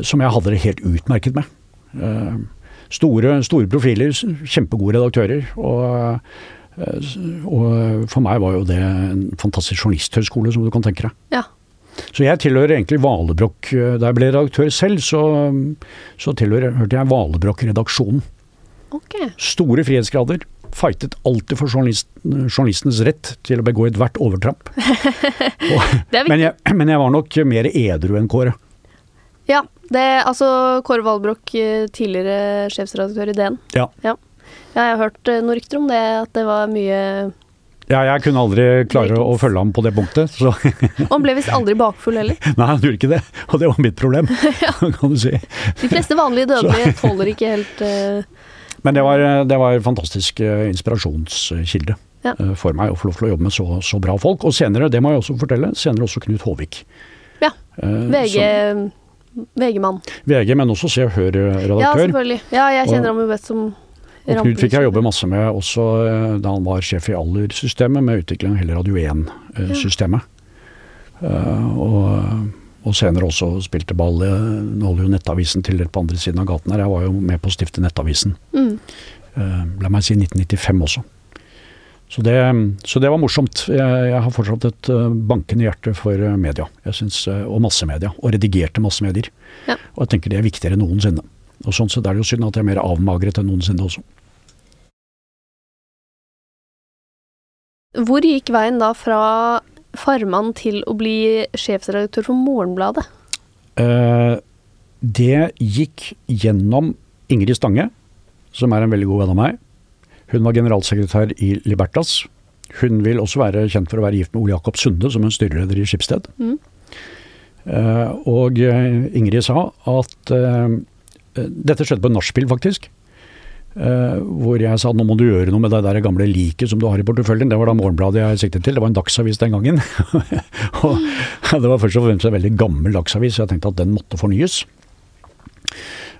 som jeg hadde det helt utmerket med. Store, store profiler, kjempegode redaktører. Og, og for meg var jo det en fantastisk journalisthøyskole, som du kan tenke deg. Ja. Så jeg tilhører egentlig Valebrokk. Da jeg ble redaktør selv, så, så tilhørte jeg Valebrokk-redaksjonen. Okay. Store frihetsgrader. Fightet alltid for journalist, journalistenes rett til å begå ethvert overtramp. Og, men, jeg, men jeg var nok mer edru enn Kåre. Ja, det, altså Kåre Valbrokk, eh, tidligere sjefsredaktør i DN. Ja. Ja, jeg har hørt eh, noen rykter om det, at det var mye Ja, jeg kunne aldri klare å følge ham på det punktet. Så Og han ble visst aldri bakfull heller. nei, han gjorde ikke det. Og det var mitt problem, kan du si. De fleste vanlige dødelige tåler ikke helt eh, Men det var, det var en fantastisk eh, inspirasjonskilde Ja. eh, for meg å få lov til å jobbe med så, så bra folk. Og senere, det må jeg også fortelle, senere også Knut Håvik. Ja. Eh, VG, VG-mann. VG, men også Se og Ja, Hør-redaktør. selvfølgelig. Ja, jeg kjenner ham jo best som og Knut fikk jeg jobbe masse med også da han var sjef i Aller-systemet, med utvikling av hele Radio 1-systemet. og, og senere også spilte ball. Nå holder jo Nettavisen til på andre siden av gaten her. Jeg var jo med på å stifte Nettavisen. Mm. Eh, la meg si 1995 også. Så det, så det var morsomt. Jeg, jeg har fortsatt et eh, bankende hjerte for eh, media, jeg synes, og massemedia. Og redigerte massemedier. Ja. Og jeg tenker det er viktigere enn noensinne. Og sånn sett er det jo synd at jeg er mer avmagret enn noensinne også. Hvor gikk veien da fra farmann til å bli sjefsredaktør for Morgenbladet? Eh, det gikk gjennom Ingrid Stange, som er en veldig god venn av meg. Hun var generalsekretær i Libertas. Hun vil også være kjent for å være gift med Ole Jakob Sunde, som en styreleder i Skipsted. Mm. Eh, og eh, Ingrid sa at eh, Dette skjedde på nachspiel, faktisk. Eh, hvor jeg sa nå må du gjøre noe med det der gamle liket som du har i porteføljen. Det var da Morgenbladet jeg siktet til. Det var en dagsavis den gangen. og det var først og fremst en veldig gammel dagsavis, så jeg tenkte at den måtte fornyes.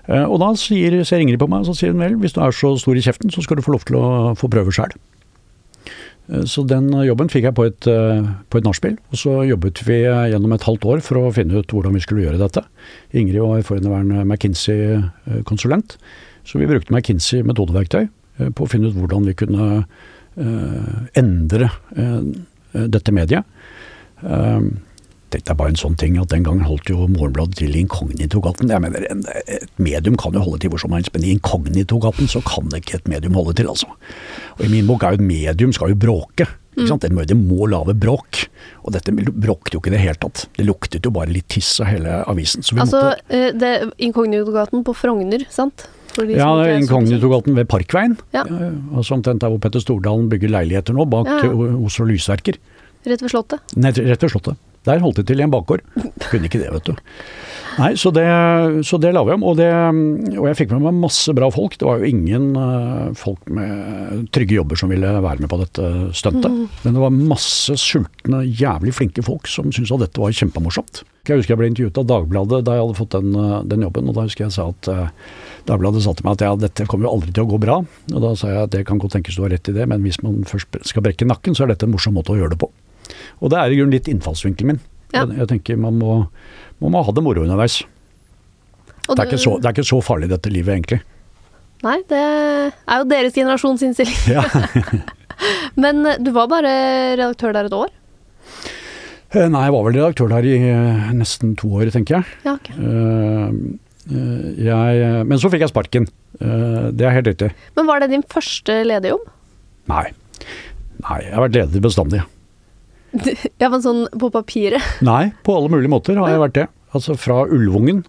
Eh, og da sier, ser Ingrid på meg og sier hun vel, hvis du er så stor i kjeften, så skal du få lov til å få prøve sjøl. Så den jobben fikk jeg på et, eh, på et nachspiel, og så jobbet vi gjennom et halvt år for å finne ut hvordan vi skulle gjøre dette. Ingrid var forhenværende McKinsey-konsulent, så vi brukte McKinsey metodeverktøy eh, på å finne ut hvordan vi kunne eh, endre eh, dette mediet. Dette er bare en sånn ting at Den gangen holdt jo Morgenbladet til inkognitogaten. Jeg mener, Et medium kan jo holde til hvor som helst, men i inkognitogaten så kan ikke et medium holde til. altså. Og I min bok er jo et medium skal jo bråke. ikke sant? Mm. Det må lage bråk. Og dette bråkte jo ikke i det hele tatt. Det luktet jo bare litt tiss av hele avisen. Så vi Altså, måtte det Inkognitogaten på Frogner, sant? For de ja, Inkognitogaten ved Parkveien. Ja. Altså omtrent der hvor Petter Stordalen bygger leiligheter nå, bak Ja, eh, Oslo Lysverker. Rett ved Slottet. Nei, rett ved Slottet. Der holdt de til i en bakgård. Kunne ikke det, vet du. Nei, så det, så det la vi om. Og, det, og jeg fikk med meg masse bra folk. Det var jo ingen eh, folk med trygge jobber som ville være med på dette stuntet. Men det var masse sultne, jævlig flinke folk som syntes at dette var kjempemorsomt. Jeg husker jeg ble intervjuet av Dagbladet da jeg hadde fått den, eh, den jobben. og Da husker jeg sa at eh, Dagbladet sa til meg at ja, dette kommer jo aldri til å gå bra. Og da sa jeg at det kan godt tenkes du har rett i det, men hvis man først skal brekke nakken, så er dette en morsom måte å gjøre det på. Og det er i grunnen litt innfallsvinkelen min. Ja. Jeg, jeg tenker man må, man må ha det moro underveis. Og Det er, du- ikke så, det er ikke så farlig dette livet, egentlig. Nei, det er jo deres generasjons innstilling. Ja. Men eh, du var bare redaktør der et år? Eh, Nei, jeg var vel redaktør der i eh, nesten to år, tenker jeg. Ja, okay. uh, jeg men så fikk jeg sparken. Uh, Det er helt riktig. Men var det din første lederjobb? Nei. Nei, jeg har vært leder bestandig. Ja, men sånn på papiret? Nei, på alle mulige måter har jeg vært det. Altså fra Ulvungen.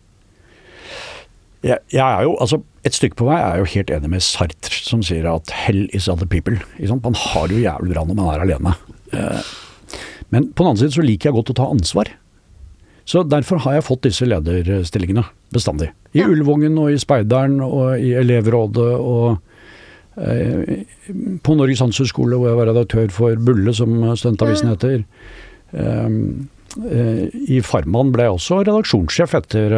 Jeg, jeg er jo, altså Et stykke på vei er jeg jo helt enig med Sartre, som sier at 'hell is other people'. Man har det jo jævlig bra når man er alene. Eh, Men på den annen side så liker jeg godt å ta ansvar. Så derfor har jeg fått disse lederstillingene bestandig. I Ja. Ulvungen og i Speideren og i elevrådet og eh, på Norges handelshøyskole hvor jeg var redaktør for Bulle, som studentavisen Ja. heter. Um, eh, I Farman ble jeg også redaksjonssjef etter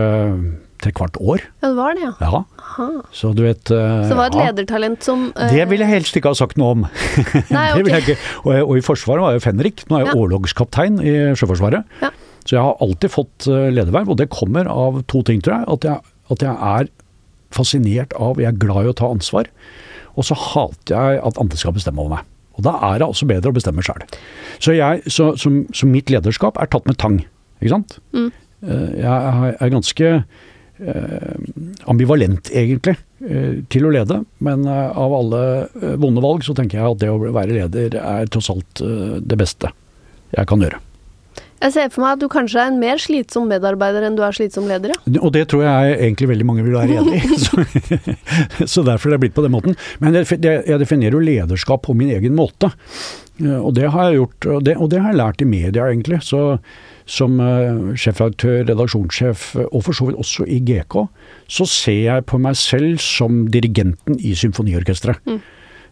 trekvart år. Ja, det var det, ja. Ja, Aha. så du vet uh, Så det var et ja. ledertalent som uh, Det ville jeg helst ikke ha sagt noe om. Nei, det vil ok. jeg ikke. Og, og i Forsvaret var jeg Fenrik. Nå er jeg Ja. årlogskaptein i Sjøforsvaret. Ja. Så jeg har alltid fått eh, lederverv, og det kommer av to ting, tror jeg. At jeg, at jeg er fascinert av, jeg er glad i å ta ansvar. Og så hater jeg at andre skal bestemme over meg. Og da er det altså bedre å bestemme sjøl. Så, så, så, så mitt lederskap er tatt med tang. Ikke sant? Mm. Jeg er ganske ambivalent, egentlig, eh, til å lede. Men eh, av alle eh, vonde valg, så tenker jeg at det å være leder er tross alt eh, det beste jeg kan gjøre. Jeg ser for meg at du kanskje er en mer slitsom medarbeider enn du er slitsom leder, ja. Og det tror jeg egentlig veldig mange vil være enig i. Så, så derfor er det blitt på den måten. Men jeg, jeg definerer jo lederskap på min egen måte. Eh, og det har jeg gjort, og det, og det har jeg lært i media, egentlig. Så som uh, sjefredaktør, redaksjonssjef, og for så vidt også i GK, så ser jeg på meg selv som dirigenten i symfoniorkesteret. Mm.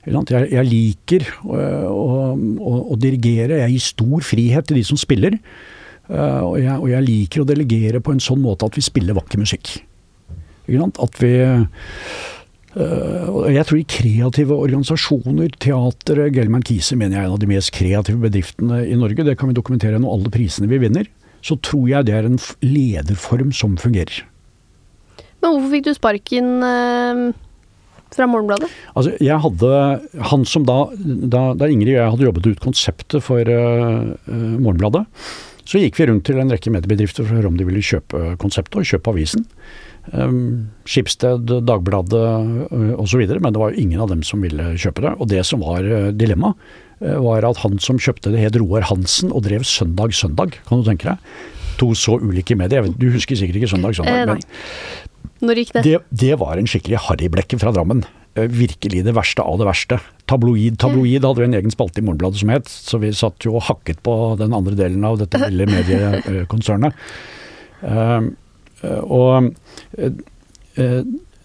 Jeg, jeg, liker å, å, å, å, dirigere, jeg gir stor frihet til de som spiller. Og, jeg, og, jeg, liker å delegere på en sånn måte at vi spiller vakker musikk. At vi Uh, jeg tror de kreative organisasjoner, teatret Gelman Kise mener jeg er en av de mest kreative bedriftene i Norge. Det kan vi dokumentere gjennom alle prisene vi vinner. Så tror jeg det er en lederform som fungerer. Men hvorfor fikk du sparken uh, fra Morgenbladet? Altså, jeg hadde Han som da, da, da Ingrid og jeg hadde jobbet ut konseptet for uh, Morgenbladet, så gikk vi rundt til en rekke mediebedrifter for å høre om de ville kjøpe konseptet og kjøpe avisen. Um, Skipsted, Dagbladet uh, osv., men det var jo ingen av dem som ville kjøpe det. Og det som var uh, dilemmaet, uh, var at han som kjøpte det het Roar Hansen og drev Søndag Søndag, kan du tenke deg. To så ulike medier. Du husker sikkert ikke Søndag Søndag, eh, men Når gikk det? det? Det var en skikkelig harryblekke fra Drammen. Virkelig det verste av det verste. Tabloid. Tabloid hadde vi en egen spalte i Morgenbladet som het, så vi satt jo og hakket på den andre delen av dette lille mediekonsernet. Eh, og eh, eh,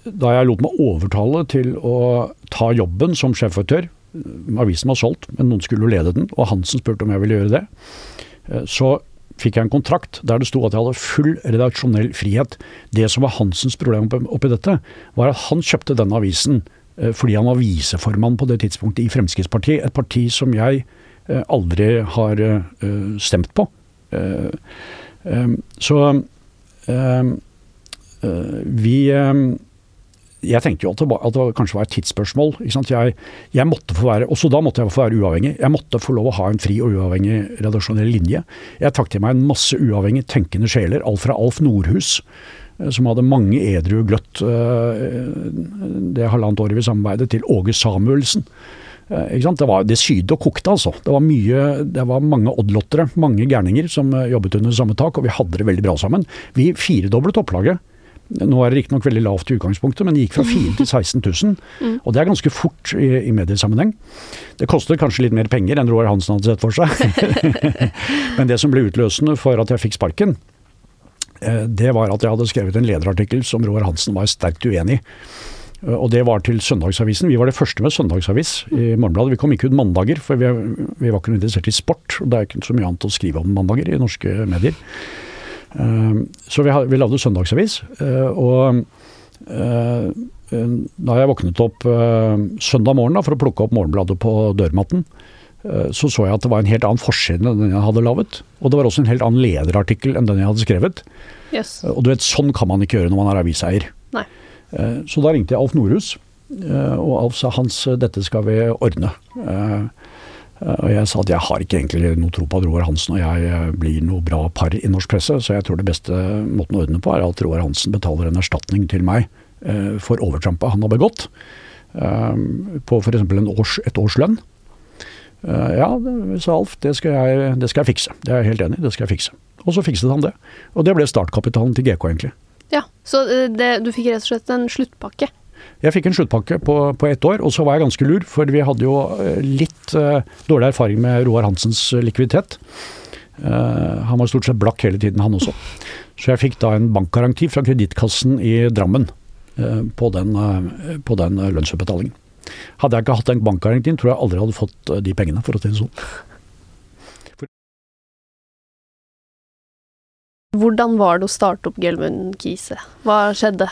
da jeg lot meg overtale til å ta jobben som sjefredaktør Avisen var solgt, men noen skulle jo lede den, og Hansen spurte om jeg ville gjøre det. Så fikk jeg en kontrakt der det sto at jeg hadde full redaksjonell frihet. Det som var Hansens problem oppi dette, var at han kjøpte denne avisen fordi han var viseformann på det tidspunktet i Fremskrittspartiet, et parti som jeg aldri har stemt på. Så eh, vi ehm, jeg tenkte jo at det, at det, kanskje var et tidsspørsmål. Jeg, jeg, måtte få være, Også da måtte jeg få være uavhengig. Jeg måtte få lov å ha en fri og uavhengig redaksjonell linje. Jeg trakk til meg en masse uavhengig tenkende sjeler. Alt fra Alf Nordhus, eh, som hadde mange edru gløtt eh, det halvannet året vi samarbeidet, til Åge Samuelsen. Det, var, det sydde og kokte, altså. Det var, mye, det var mange oddlottere, mange gærninger, som jobbet under samme tak, og vi hadde det veldig bra sammen. Vi firedoblet opplaget. Nå er det riktignok veldig lavt i utgangspunktet, men det gikk fra 4 til 16 000. Mm. Og det er ganske fort i, i mediesammenheng. Det koster kanskje litt mer penger enn Roar Hansen hadde sett for seg. men det som ble utløsende for at jeg fikk sparken, eh, det var at jeg hadde skrevet en lederartikkel som Roar Hansen var sterkt uenig i. Eh, og det var til Søndagsavisen. Vi var det første med søndagsavis i Morgenbladet. Vi kom ikke ut mandager, for vi, vi var ikke interessert i sport. og Det er ikke så mye annet å skrive om mandager i norske medier. Uh, så vi, vi lagde søndagsavis. Uh, og da jeg våknet opp søndag morgen da, for å plukke opp Morgenbladet på dørmatten, så så jeg at det var en helt annen forside enn den jeg hadde laget. Og det var også en helt annen lederartikkel enn den jeg hadde skrevet. Yes. Og du vet, sånn kan man ikke gjøre når man er aviseier. Eh, så da ringte jeg Alf Nordhus, eh, og Alf sa Hans, dette skal vi ordne. Eh, og jeg sa at jeg har ikke egentlig noe tro på at Roar Hansen og jeg blir noe bra par i norsk presse, så jeg tror det beste måten å ordne på er at Roar Hansen betaler en erstatning til meg for overtrampet han har begått. På f.eks. Års, et års lønn. Ja, sa Alf, det skal, jeg, det skal jeg fikse. Det er jeg helt enig i, det skal jeg fikse. Og så fikset han det. Og det ble startkapitalen til GK, egentlig. Ja, Så eh, det, du fikk rett og slett en sluttpakke? Jeg fikk en sluttpakke på, på ett år, og så var jeg ganske lur, for vi hadde jo eh, litt uh, dårlig erfaring med Roar Hansens likviditet. Uh, han var stort sett blakk hele tiden, han også. Så jeg fikk da en bankgaranti fra Kredittkassen i Drammen uh, på den, på den lønnsutbetalingen. Hadde jeg ikke hatt den bankgarantien, tror jeg aldri hadde fått de pengene, for å si det sånn. Hvordan var det å starte opp Gelmund Kise? Hva skjedde?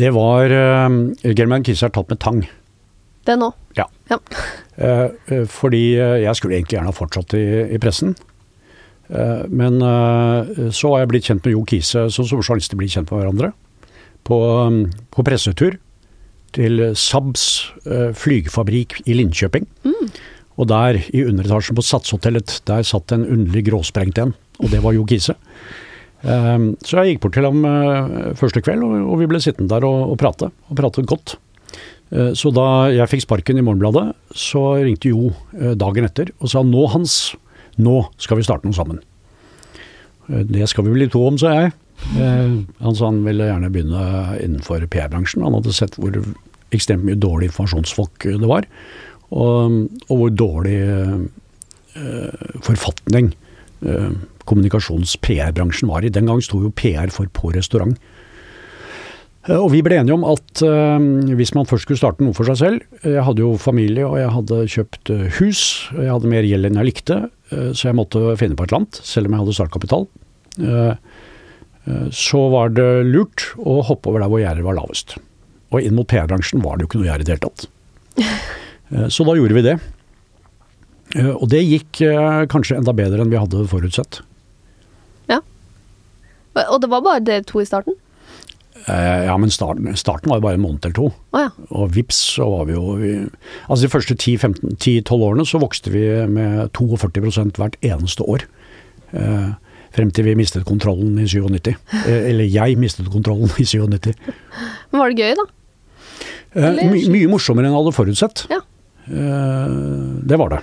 Det var uh, Gelmund Kise er tatt med tang. Det nå? Ja. ja. Uh, fordi jeg skulle egentlig gjerne ha fortsatt i, i pressen. Uh, men så har jeg blitt kjent med Jo Kise, sånn som journalister blir kjent med hverandre. På, um, på pressetur til Sabs flygefabrikk i Linköping. Mm. Og der, i underetasjen på Satshotellet, der satt en underlig gråsprengt en, og det var Jo Kise. Um, så jeg gikk bort til ham uh, første kveld, og, og, vi ble sittende der og, og prate, og pratet godt. Uh, så da jeg fikk sparken i Morgenbladet, så ringte Jo uh, dagen etter og sa nå Hans, nå skal vi starte noe sammen. det skal vi bli to om, sa jeg. han sa han ville gjerne begynne innenfor PR-bransjen. Han hadde sett hvor ekstremt mye dårlig informasjonsfolk det var og, og hvor dårlig eh, forfatning eh, kommunikasjons-PR-bransjen var i. Den gang sto jo PR for på restaurant. Uh, og vi ble enige om at hvis man først skulle starte noe for seg selv Jeg hadde jo familie, og jeg hadde kjøpt hus. Og Jeg hadde mer gjeld enn jeg likte, så jeg måtte finne på et eller annet, selv om jeg hadde startkapital. Så var det lurt å hoppe over der hvor gjerdet var lavest. Og inn mot PR-bransjen var det jo ikke noe gjerde i det hele tatt. Eh, så da gjorde vi det. Eh, og det gikk eh, kanskje enda bedre enn vi hadde forutsett. Ja. Og det var bare dere to i starten? Ja, men starten, starten, var jo bare en måned eller to. Oh, ja. Og vips, så var vi jo vi, Altså de første 10-12 årene så vokste vi med 42% hvert eneste år. Frem til vi mistet kontrollen i 97. Eh, eller jeg mistet kontrollen i 97. Men var det gøy, da? Eller? my, mye morsommere enn jeg hadde forutsett. Ja. Eh, det var det.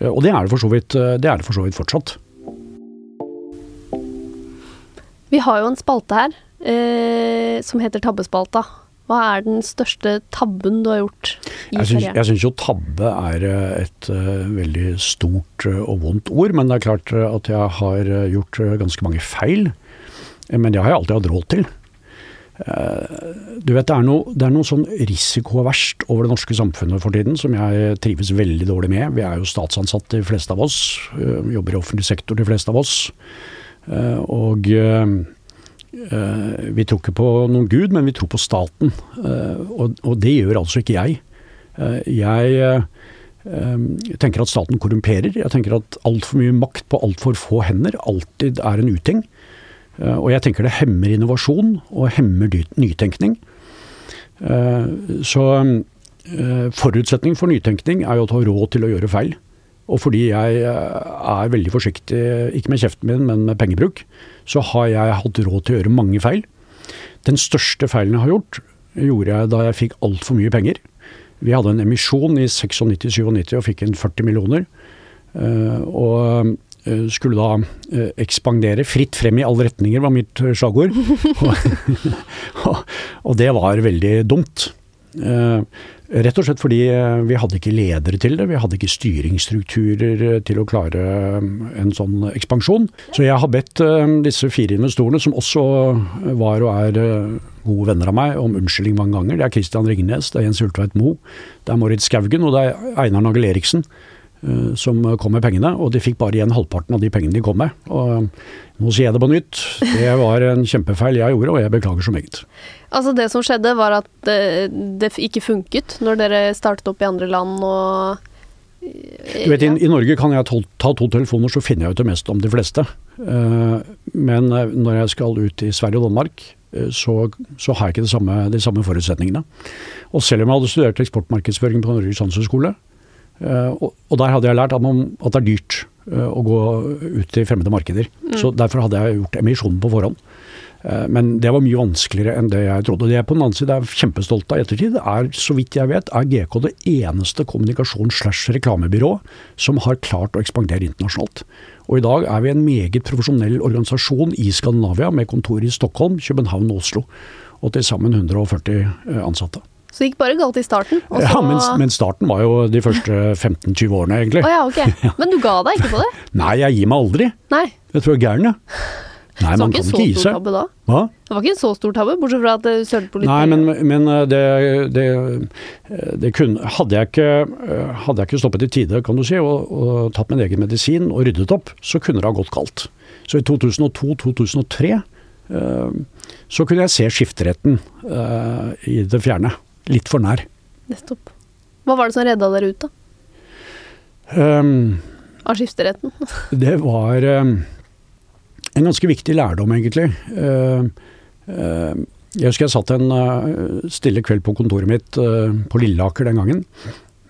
Eh, og det er det for så vidt, det er det for så vidt fortsatt. Vi har jo en spalte her eh, som heter Tabbespalta. Hva er den største tabben du har gjort i? Jeg syns jo tabbe er et uh, veldig stort og vondt ord, men det er klart at jeg har gjort ganske mange feil. Men det har jeg alltid hatt råd til. Du vet, det er, noe, det er noe sånn risikoverst over det norske samfunnet for tiden som jeg trives veldig dårlig med. Vi er jo statsansatte, de fleste av oss. Vi øh, jobber i offentlig sektor, de fleste av oss. Øh, og øh, vi tror ikke på noen gud, men vi tror på staten. Og det gjør altså ikke jeg. Jeg tenker at staten korrumperer. Jeg tenker at altfor mye makt på altfor få hender alltid er en uting. Eh, og jeg tenker det hemmer innovasjon og hemmer nytenkning. Eh, så forutsetningen forutsetning for nytenkning er jo å ha råd til å gjøre feil. Og fordi jeg er veldig forsiktig, ikke med kjeften min, men med pengebruk, så har jeg hatt råd til å gjøre mange feil. Den største feilen jeg har gjort, gjorde jeg da jeg fikk altfor mye penger. Vi hadde en emisjon i 96-97 og fikk inn 40 millioner. Og Eh, skulle da eh, ekspandere. Fritt frem i alle retninger var mitt eh, slagord. og det var veldig dumt. Rett og slett fordi vi hadde ikke ledere til det. Vi hadde ikke styringsstrukturer til å klare en sånn ekspansjon. Så jeg har bedt disse fire investorene, som også var og er gode venner av meg, om unnskyldning mange ganger. Det er Christian Ringnes, det er Jens Hultveit Moe, det er Moritz Skaugen og det er Einar Nagel Eriksen. Eh, som kom med pengene, og de fikk bare igjen halvparten av de pengene de kom med. Og nå sier jeg det på nytt, det var en kjempefeil jeg gjorde, og jeg beklager så meget. Altså det som skjedde var at det, det ikke funket når dere startet opp i andre land og du vet, ja. i, i, Norge kan jeg ta, ta to telefoner, så finner jeg ut det mest om de fleste. Uh, men uh, når jeg skal ut i Sverige og Danmark, uh, så, så, har jeg ikke samme, de samme forutsetningene. Og selv om jeg hadde studert eksportmarkedsføring på Norges handelshøyskole, Eh, og, og, der hadde jeg lært at, man, at det er dyrt eh, å gå ut i fremmede markeder. Mm. Så derfor hadde jeg gjort emisjonen på forhånd. Eh, men det var mye vanskeligere enn det jeg trodde. Og det jeg på den annen side er kjempestolt av i ettertid, er så vidt jeg vet, er GK det eneste kommunikasjons-slash-reklamebyrå som har klart å ekspandere internasjonalt. Og i dag er vi en meget profesjonell organisasjon i Skandinavia med kontor i Stockholm, København og Oslo. Og til sammen 140 ansatte. Så det gikk bare galt i starten? Ja, men, men, starten var jo de første 15-20 årene, egentlig. Oh, ja, okay. Men du ga deg ikke på det? Nei, jeg gir meg aldri. Nei. Jeg tror jeg er gæren, jeg. Nei, man kan ikke gi seg. Tabbe da? Hva? Det var ikke en så stor tabbe, bortsett fra at det sølte Nei, men, men eh, det, det, det, kunne hadde jeg, ikke, eh, hadde jeg ikke stoppet i tide, kan du si, og, og, tatt min egen medisin og ryddet opp, så kunne det ha gått galt. Så i 2002-2003 eh, så kunne jeg se skifteretten i det fjerne litt for nær. Nettopp. Hva var det som redda dere ut, da? Um, Av skifteretten? det var um, en ganske viktig lærdom, egentlig. Uh, uh, jeg husker jeg satt en uh, stille kveld på kontoret mitt på Lilleaker den gangen.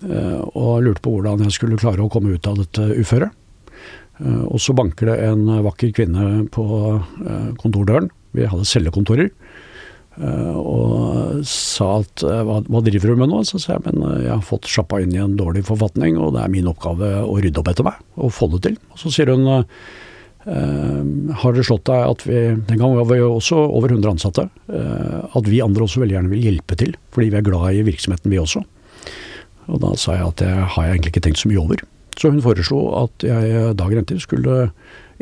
eh, og lurte på hvordan jeg skulle klare å komme ut av dette uføret. Eh, og så banker det en vakker kvinne på eh, kontordøren. Vi hadde cellekontorer. Eh, og sa at eh, hva, hva driver du med nå? Så sa jeg men eh, jeg har fått sjappa inn i en dårlig forfatning, og det er min oppgave å rydde opp etter meg og få det til. Og så sier hun har det slått deg at vi Den gangen var vi jo også over 100 ansatte. at vi andre også veldig gjerne vil hjelpe til, fordi vi er glad i virksomheten vi også. Og da sa jeg at det har jeg egentlig ikke tenkt så mye over. Så hun foreslo at jeg dagen etter skulle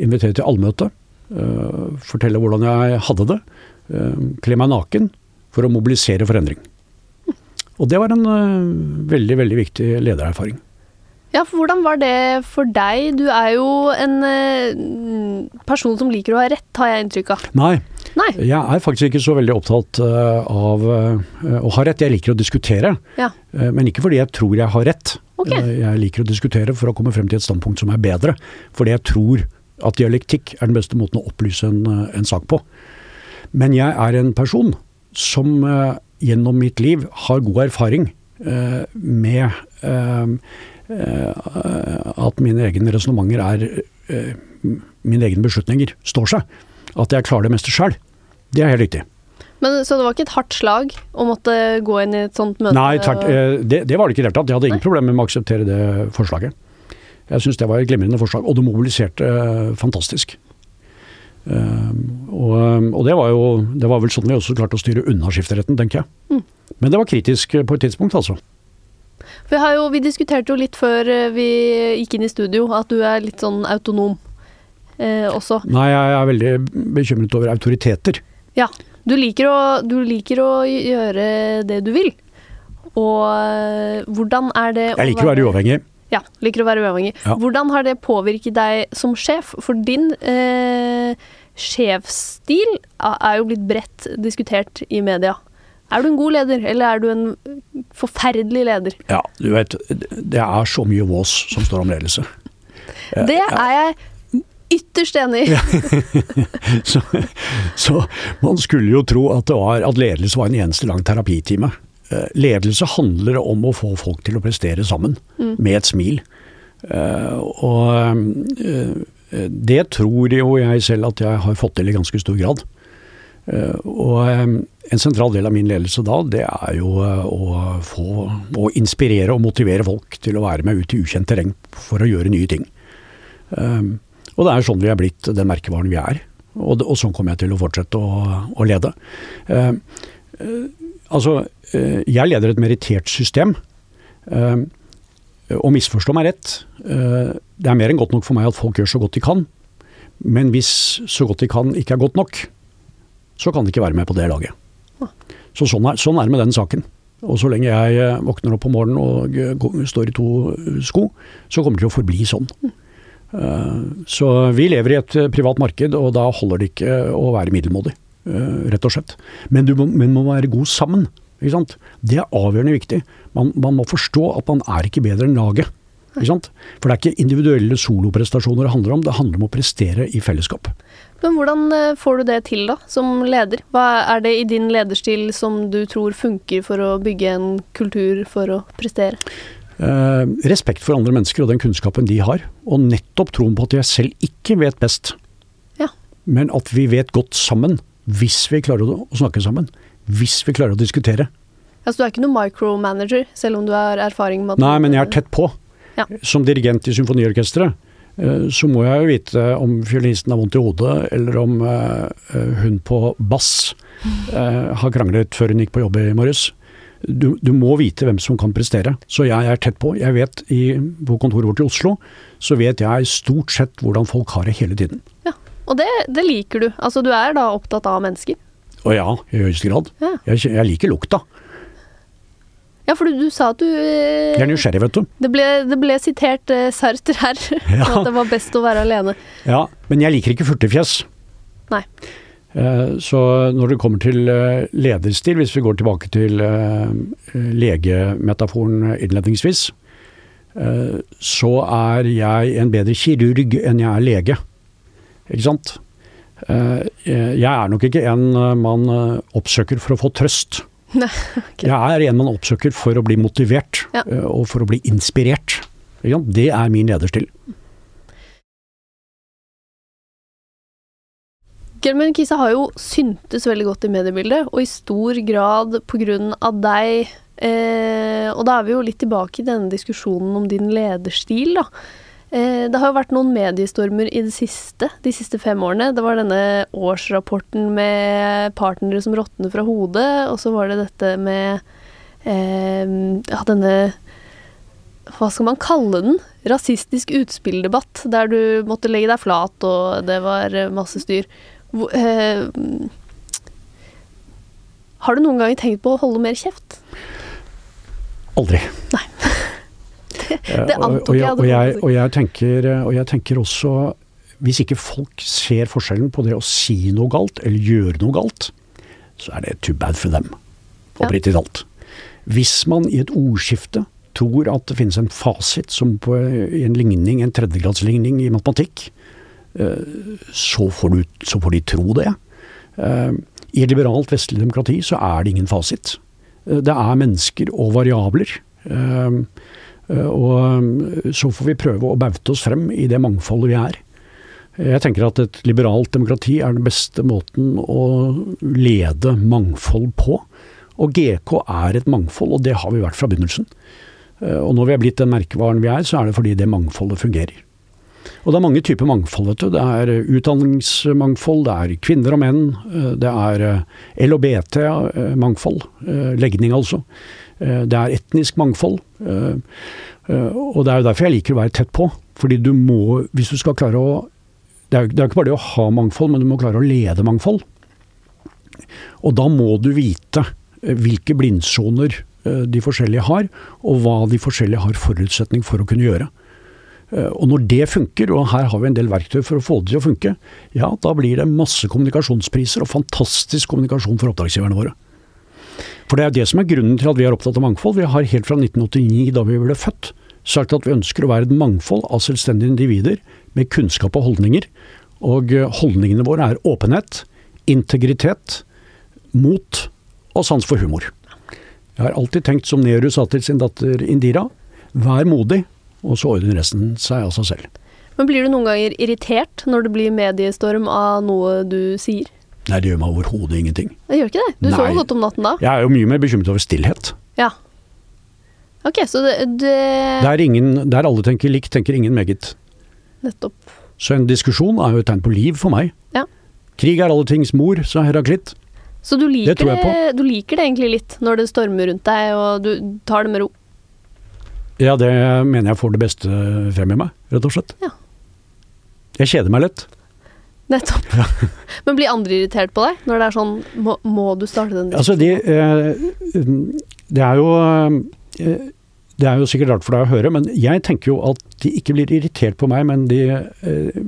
invitere til allmøte. fortelle hvordan jeg hadde det. Eh, kle meg naken for å mobilisere for endring. Og det var en eh, veldig, veldig viktig ledererfaring. Ja, for hvordan var det for deg? Du er jo en eh, person som liker å ha rett, har jeg inntrykk av. Nei, Nei. jeg er faktisk ikke så veldig opptatt av å ha rett. Jeg liker å diskutere, Ja. men ikke fordi jeg tror jeg har rett. Ok. Eh, Jeg liker å diskutere for å komme frem til et standpunkt som er bedre. Fordi jeg tror at dialektikk er den beste måten å opplyse en, en sak på. Men jeg er en person som eh, gjennom mitt liv har god erfaring eh, med eh, at mine egne resonnementer er Mine egne beslutninger står seg. At jeg klarer det meste sjøl. Det er helt riktig. Men, så det var ikke et hardt slag å måtte gå inn i et sånt møte? Nei, tvert, det, det var det ikke i det hele tatt. Jeg hadde ingen problemer med å akseptere det forslaget. Jeg syns det var et glimrende forslag, og det mobiliserte fantastisk. Eh, og, og det var jo Det var vel sånn vi også klarte å styre unna skifteretten, tenker jeg. Mm. Men det var kritisk eh, på et tidspunkt, altså. Vi, har jo, vi diskuterte jo litt før eh, vi gikk inn i studio, at du er litt sånn autonom eh, også. Nei, jeg er veldig bekymret over autoriteter. Ja. Du liker, å, du liker å gjøre det du vil. Og eh, hvordan er det Jeg liker å være uavhengig. Ja, liker å være uavhengig. Ja. Hvordan har det påvirket deg som sjef? For din eh, sjefsstil er jo blitt bredt diskutert i media. Er du en god leder, eller er du en forferdelig leder? Ja, du vet, det er så mye vås som står om ledelse. Det er jeg ytterst enig i. Så, så man skulle jo tro at, det var, at ledelse var en eneste lang terapitime. Eh, Ledelse handler om å få folk til å prestere sammen, med et smil. Eh, Og eh, det tror jo jeg selv at jeg har fått til i ganske stor grad. Og en sentral del av min ledelse da, det er jo å få å inspirere og motivere folk til å være med ut i ukjent terreng for å gjøre nye ting. Og det er sånn vi er blitt den merkevaren vi er. Og, sånn kommer jeg til å fortsette å, å lede. Altså, jeg leder et merittert system. Um, og misforstå meg rett, eh, det er mer enn godt nok for meg at folk gjør så godt de kan. Men hvis så godt de kan ikke er godt nok, så kan de ikke være med på det laget. Så sånn er, sånn er det med den saken. Og så lenge jeg eh, våkner opp om morgenen og eh, står i to eh, sko, så kommer det til å forbli sånn. Eh, Så vi lever i et eh, privat marked, og da holder det ikke å være middelmådig, eh, rett og slett. Men du må, men må være god sammen. Det er avgjørende viktig. Man, man må forstå at man er ikke bedre enn laget. For det er ikke individuelle soloprestasjoner det handler om, det handler om å prestere i fellesskap. Men hvordan eh, får du det til, da, som leder? Hva er det i din lederstil som du tror funker for å bygge en kultur for å prestere? Eh, respekt for andre mennesker og den kunnskapen de har, og nettopp troen på at jeg selv ikke vet best, Ja. men at vi vet godt sammen, hvis vi klarer å snakke sammen. Hvis vi klarer å diskutere. Altså, du er ikke noen micromanager, selv om du har erfaring med at Nei, men jeg er tett på. Ja. Som dirigent i symfoniorkesteret, eh, så må jeg jo vite om fiolinisten har vondt i hodet, eller om eh, eh, hun på bass har kranglet før hun gikk på jobb i morges. Du, du må vite hvem som kan prestere. Så jeg er tett på. Jeg vet i, På kontoret vårt i Oslo, så vet jeg stort sett hvordan folk har det hele tiden. Ja. Og det, det liker du. Altså, du er da opptatt av mennesker. Og ja, i høyeste grad. Ja, Jeg, jeg liker lukta. ja for du, du sa at du eh, Jeg er nysgjerrig, vet du. Det ble, det ble sitert eh, Sartre her, Ja. at det var best å være alene. Ja, Men jeg liker ikke furtefjes. Nei. Eh, Så når det kommer til eh, lederstil, hvis vi går tilbake til eh, legemetaforen innledningsvis, så er jeg en bedre kirurg enn jeg er lege. Ikke sant? Eh, Jeg er nok ikke en eh, man eh, oppsøker for å få trøst. Nei, ok. Jeg er en man oppsøker for å bli motivert, Ja. eh, og for å bli inspirert. Det er min lederstil. Gelman Kisa har jo syntes veldig godt i mediebildet, og i stor grad av deg. Eh, og da er vi jo litt tilbake i denne diskusjonen om din lederstil, da. Eh, det har jo vært noen mediestormer i det siste, de siste fem årene. Det var denne årsrapporten med partnere som råtner fra hodet, og så var det dette med eh, ja, denne hva skal man kalle den? Rasistisk utspilldebatt, der du måtte legge deg flat, og det var masse styr. Hvor, eh, har du noen gang tenkt på å holde mer kjeft? Aldri. Nei. Eh, det antok jeg og, jeg, og, jeg tenker, eh, og jeg tenker også Hvis ikke folk ser forskjellen på det å si noe galt eller gjøre noe galt, så er det too bad for them. Oppriktig talt. Hvis man i et ordskifte tror at det finnes en fasit som på i en ligning, en tredjegradsligning i matematikk, eh, så får, du, så får de tro det. Eh, I et liberalt vestlig demokrati så er det ingen fasit. Eh, Det er mennesker og variabler. Eh, Og så får vi prøve å baute oss frem i det mangfoldet vi er. Jeg tenker at et liberalt demokrati er den beste måten å lede mangfold på. Og GK er et mangfold, og det har vi vært fra begynnelsen. Eh, Og når vi er blitt den merkevaren vi er, så er det fordi det mangfoldet fungerer. Og det er mange typer mangfold, vet du. Det er eh, utdanningsmangfold, det er kvinner og menn, det er LHBT-mangfold, legning altså. Eh, Det er etnisk mangfold. eh, eh, Og det er jo derfor jeg liker å være tett på. Fordi du må, hvis du skal klare å Det er jo ikke bare det å ha mangfold, men du må klare å lede mangfold. Og da må du vite hvilke blindsoner de forskjellige har, og hva de forskjellige har forutsetning for å kunne gjøre. Og når det funker, og her har vi en del verktøy for å få det til å funke, ja, da blir det masse kommunikasjonspriser og fantastisk kommunikasjon for oppdragsgiverne våre. For det er det som er grunnen til at vi er opptatt av mangfold. Vi har helt fra 1989, da vi ble født, sagt at vi ønsker å være et mangfold av selvstendige individer med kunnskap og holdninger. Og eh, holdningene våre er åpenhet, integritet, mot og sans for humor. Jeg har alltid tenkt som Nehru sa til sin datter Indira, vær modig, og så ordner resten seg av seg selv. Men blir du noen ganger irritert når det blir mediestorm av noe du sier? Nei, det gjør meg overhodet ingenting. Det gjør ikke det? Du Nei. sover godt om natten da? Jeg er jo mye mer bekymret over stillhet. Ja. Ok, så det, det Der, ingen, der alle tenker likt, tenker ingen meget. Nettopp. Så en diskusjon er jo et tegn på liv for meg. Ja. Krig er alle tings mor, sa Heraklitt. Så du liker Det tror jeg det, du liker det egentlig litt når det stormer rundt deg, og du tar det med ro? Ja, det mener jeg får det beste frem i meg, rett og slett. Ja. Jeg kjeder meg lett. Nettopp. Men blir andre irritert på deg når det er sånn Må, må du starte den Altså, de, eh, det er jo eh, Det er jo sikkert rart for deg å høre, men jeg tenker jo at de ikke blir irritert på meg, men de eh,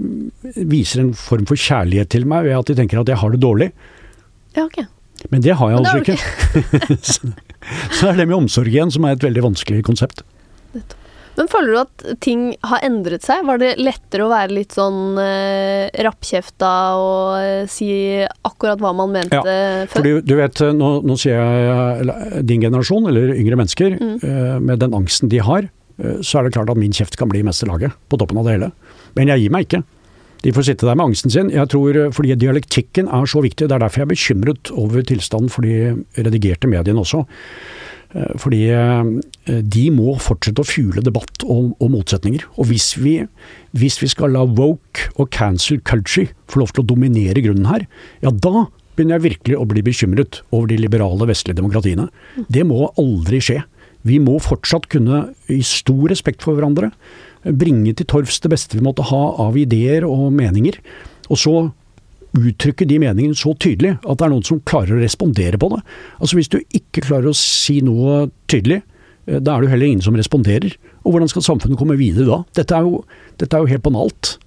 viser en form for kjærlighet til meg ved at de tenker at jeg har det dårlig. Ja, ok. Men det har jeg altså ikke. ikke. så, så er det med omsorg igjen som er et veldig vanskelig konsept. Men føler du at ting har endret seg? Var det lettere å være litt sånn eh, rappkjefta og eh, si akkurat hva man mente før? Fordi du vet, nå, nå sier jeg din generasjon, eller yngre mennesker, Mm. eh, med den angsten de har, eh, så er det klart at min kjeft kan bli i meste laget, på toppen av det hele. Men jeg gir meg ikke. De får sitte der med angsten sin. Jeg tror, eh, fordi Dialektikken er så viktig. Det er derfor jeg er bekymret over tilstanden for de redigerte mediene også. Eh, Fordi eh, de må fortsette å fule debatt og, og motsetninger. Og hvis vi, hvis vi skal la woke og cancel culture få lov til å dominere grunnen her, ja da begynner jeg virkelig å bli bekymret over de liberale vestlige demokratiene. Det må aldri skje. Vi må fortsatt kunne, i stor respekt for hverandre, bringe til torvs det beste vi måtte ha av ideer og meninger. Og så uttrykke de meningene så tydelig at det er noen som klarer å respondere på det. Altså Hvis du ikke klarer å si noe tydelig, eh, da er det jo heller ingen som responderer. Og hvordan skal samfunnet komme videre da? Dette er jo, dette er jo helt banalt.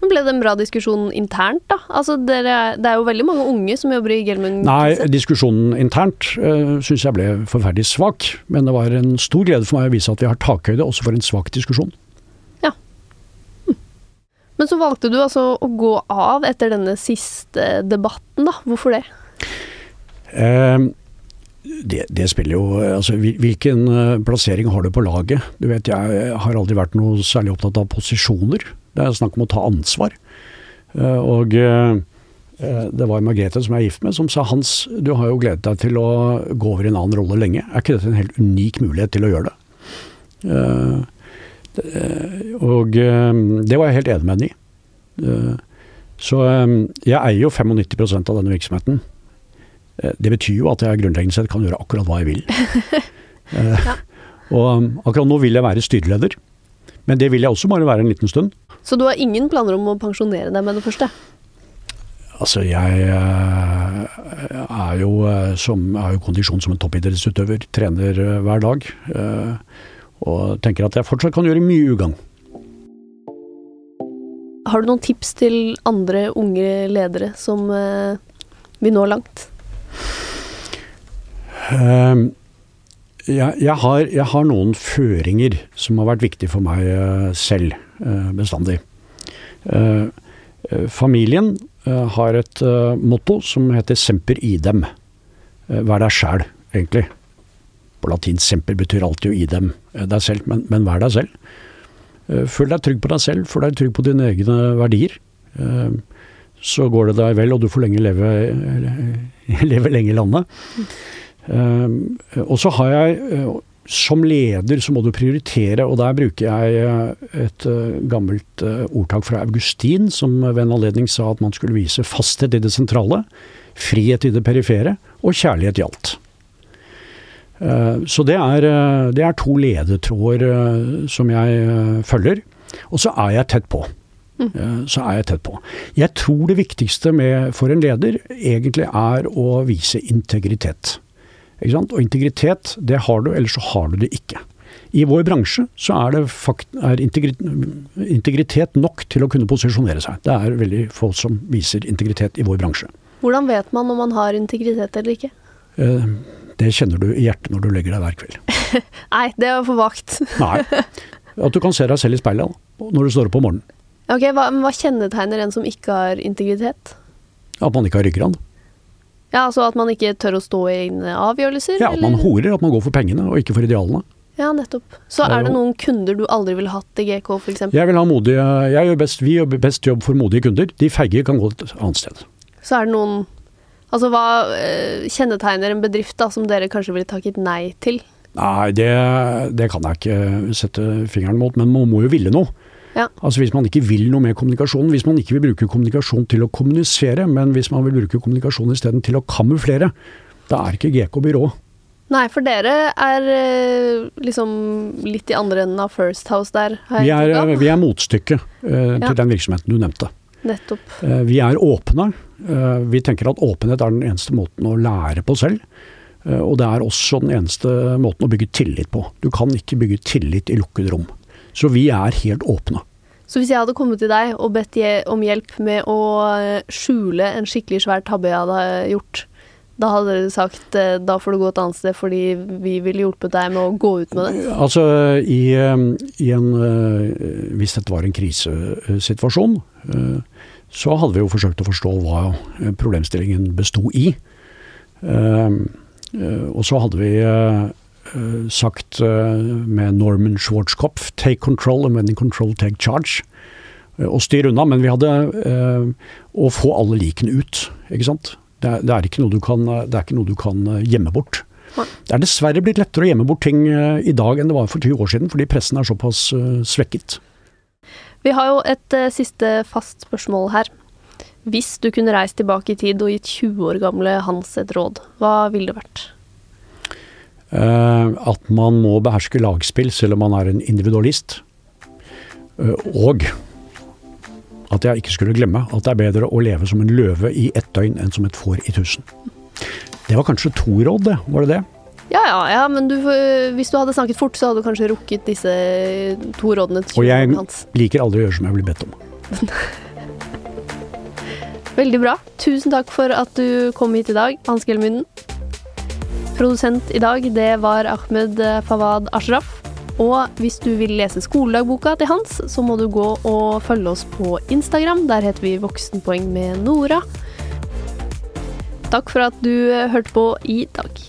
Men ble det en bra diskusjon internt, da? Altså, dere, det er jo veldig mange unge som jobber i Gelmund Nei, diskusjonen internt uh, syns jeg ble forferdelig svak. Men det var en stor glede for meg å vise at vi har takhøyde også for en svak diskusjon. Men så valgte du altså å gå av etter denne siste debatten, da. Hvorfor det? Um, det, det, spiller jo altså Hvilken plassering har du på laget? Du vet, Jeg har aldri vært noe særlig opptatt av posisjoner. Det er snakk om å ta ansvar. Og det var Margrethe som jeg er gift med, som sa Hans, du har jo gledet deg til å gå over i en annen rolle lenge. Er ikke dette en helt unik mulighet til å gjøre det? Og det var jeg helt enig med henne i. Så jeg eier jo 95% av denne virksomheten. Eh, det betyr jo at jeg grunnleggende sett kan gjøre akkurat hva jeg vil. Eh, ja. Og akkurat nå vil jeg være styreleder, men det vil jeg også bare være en liten stund. Så du har ingen planer om å pensjonere deg med det første? Altså, jeg eh, er jo, som, er jo kondisjon som en toppidrettsutøver. Trener hver dag. Og tenker at jeg fortsatt kan gjøre mye ugagn. Har du noen tips til andre unge ledere som vil nå langt? Uh, jeg, jeg, har, jeg, har, noen føringer som har vært viktige for meg uh, selv uh, bestandig. Eh, familien har et motto som heter 'semper idem'. vær deg sjæl, egentlig. På latin 'semper' betyr alltid å idem deg selv, men, men vær deg selv. føl deg trygg på deg selv, føl deg trygg på dine egne verdier. så går det deg vel, og du får lenge leve, leve lenge i landet. Og så har jeg eh, som leder så må du prioritere, og der bruker jeg eh, et eh, gammelt ordtak fra Augustin, som ved en anledning sa at man skulle vise fasthet i det sentrale, frihet i det perifere og kjærlighet i alt. Så det er, det er to ledetråder som jeg følger. Og så er jeg tett på. Mm. Så er jeg tett på. Jeg tror det viktigste med, for en leder egentlig er å vise integritet. Og integritet, det har du, eller så har du det ikke. I vår bransje så er, det fakt, er integritet nok til å kunne posisjonere seg. Det er veldig få som viser integritet i vår bransje. Hvordan vet man om man har integritet eller ikke? Det kjenner du i hjertet når du legger deg hver kveld. Nei, det er for vagt. Nei. At du kan se deg selv i speilet når du står opp om morgenen. Ok, hva, hva kjennetegner en som ikke har integritet? At man ikke har ryggrad. Ja, Altså at man ikke tør å stå i egne avgjørelser? Ja, at man horer, at man går for pengene og ikke for idealene. Ja, nettopp. Så er det noen kunder du aldri ville hatt i GK, f.eks.? Jeg vil ha modige jeg gjør best, Vi gjør best jobb for modige kunder. De feige kan gå et annet sted. Så er det noen Altså hva eh, kjennetegner en bedrift da, som dere kanskje ville takket nei til? Nei, det, det kan jeg ikke sette fingeren mot, men man må jo ville noe. Ja. Altså Hvis man ikke vil noe med kommunikasjon, hvis man ikke vil bruke kommunikasjon til å kommunisere, men hvis man vil bruke kommunikasjon isteden til å kamuflere, da er ikke GK byrå. Nei, for dere er eh, liksom litt i andre enden av First House der. Vi er, vi er motstykket uh, til den virksomheten du nevnte. Nettopp. Uh, vi er åpne. Uh, vi tenker at åpenhet er den eneste måten å lære på selv. Og det er også den eneste måten å bygge tillit på. Du kan ikke bygge tillit i lukkede rom. Så vi er helt åpne. Så hvis jeg hadde kommet til deg og bedt om hjelp med å eh, skjule en skikkelig svær tabbe jeg hadde gjort, da hadde dere sagt eh, da får du gå et annet sted fordi vi ville hjulpet deg med å gå ut med det? Altså i, eh, i en Hvis dette var en krisesituasjon, så hadde vi jo forsøkt å forstå hva problemstillingen besto i. Og så hadde vi Eh, sagt eh, med Norman Schwarzkopf 'take control and when in control take charge'. Eh, og styr unna, men vi hadde å få alle likene ut, ikke sant. Det er, det er, ikke, noe du kan, det er ikke noe du kan gjemme bort. Det er dessverre blitt lettere å gjemme bort ting i dag enn det var for 20 år siden, fordi pressen er såpass svekket. Vi har jo et siste fast spørsmål her. Hvis du kunne reist tilbake i tid og gitt 20 år gamle Hans et råd, hva ville det vært? Uh, at man må beherske lagspill selv om man er en individualist. Uh, og at jeg ikke skulle glemme at det er bedre å leve som en løve i ett døgn enn som et får i tusen. Det var kanskje to råd, det. Var det det? Ja, ja, ja men du, hvis du hadde snakket fort, så hadde du kanskje rukket disse to rådene til Og jeg liker aldri å gjøre som jeg blir bedt om. Veldig bra. Tusen takk for at du kom hit i dag, Hans Gelmynden. Produsent i dag, det var Ahmed Fawad Ashraf. Og hvis du vil lese skoledagboka til Hans, så må du gå og følge oss på Instagram. Der heter vi Voksenpoeng med Nora. Takk for at du hørte på i dag.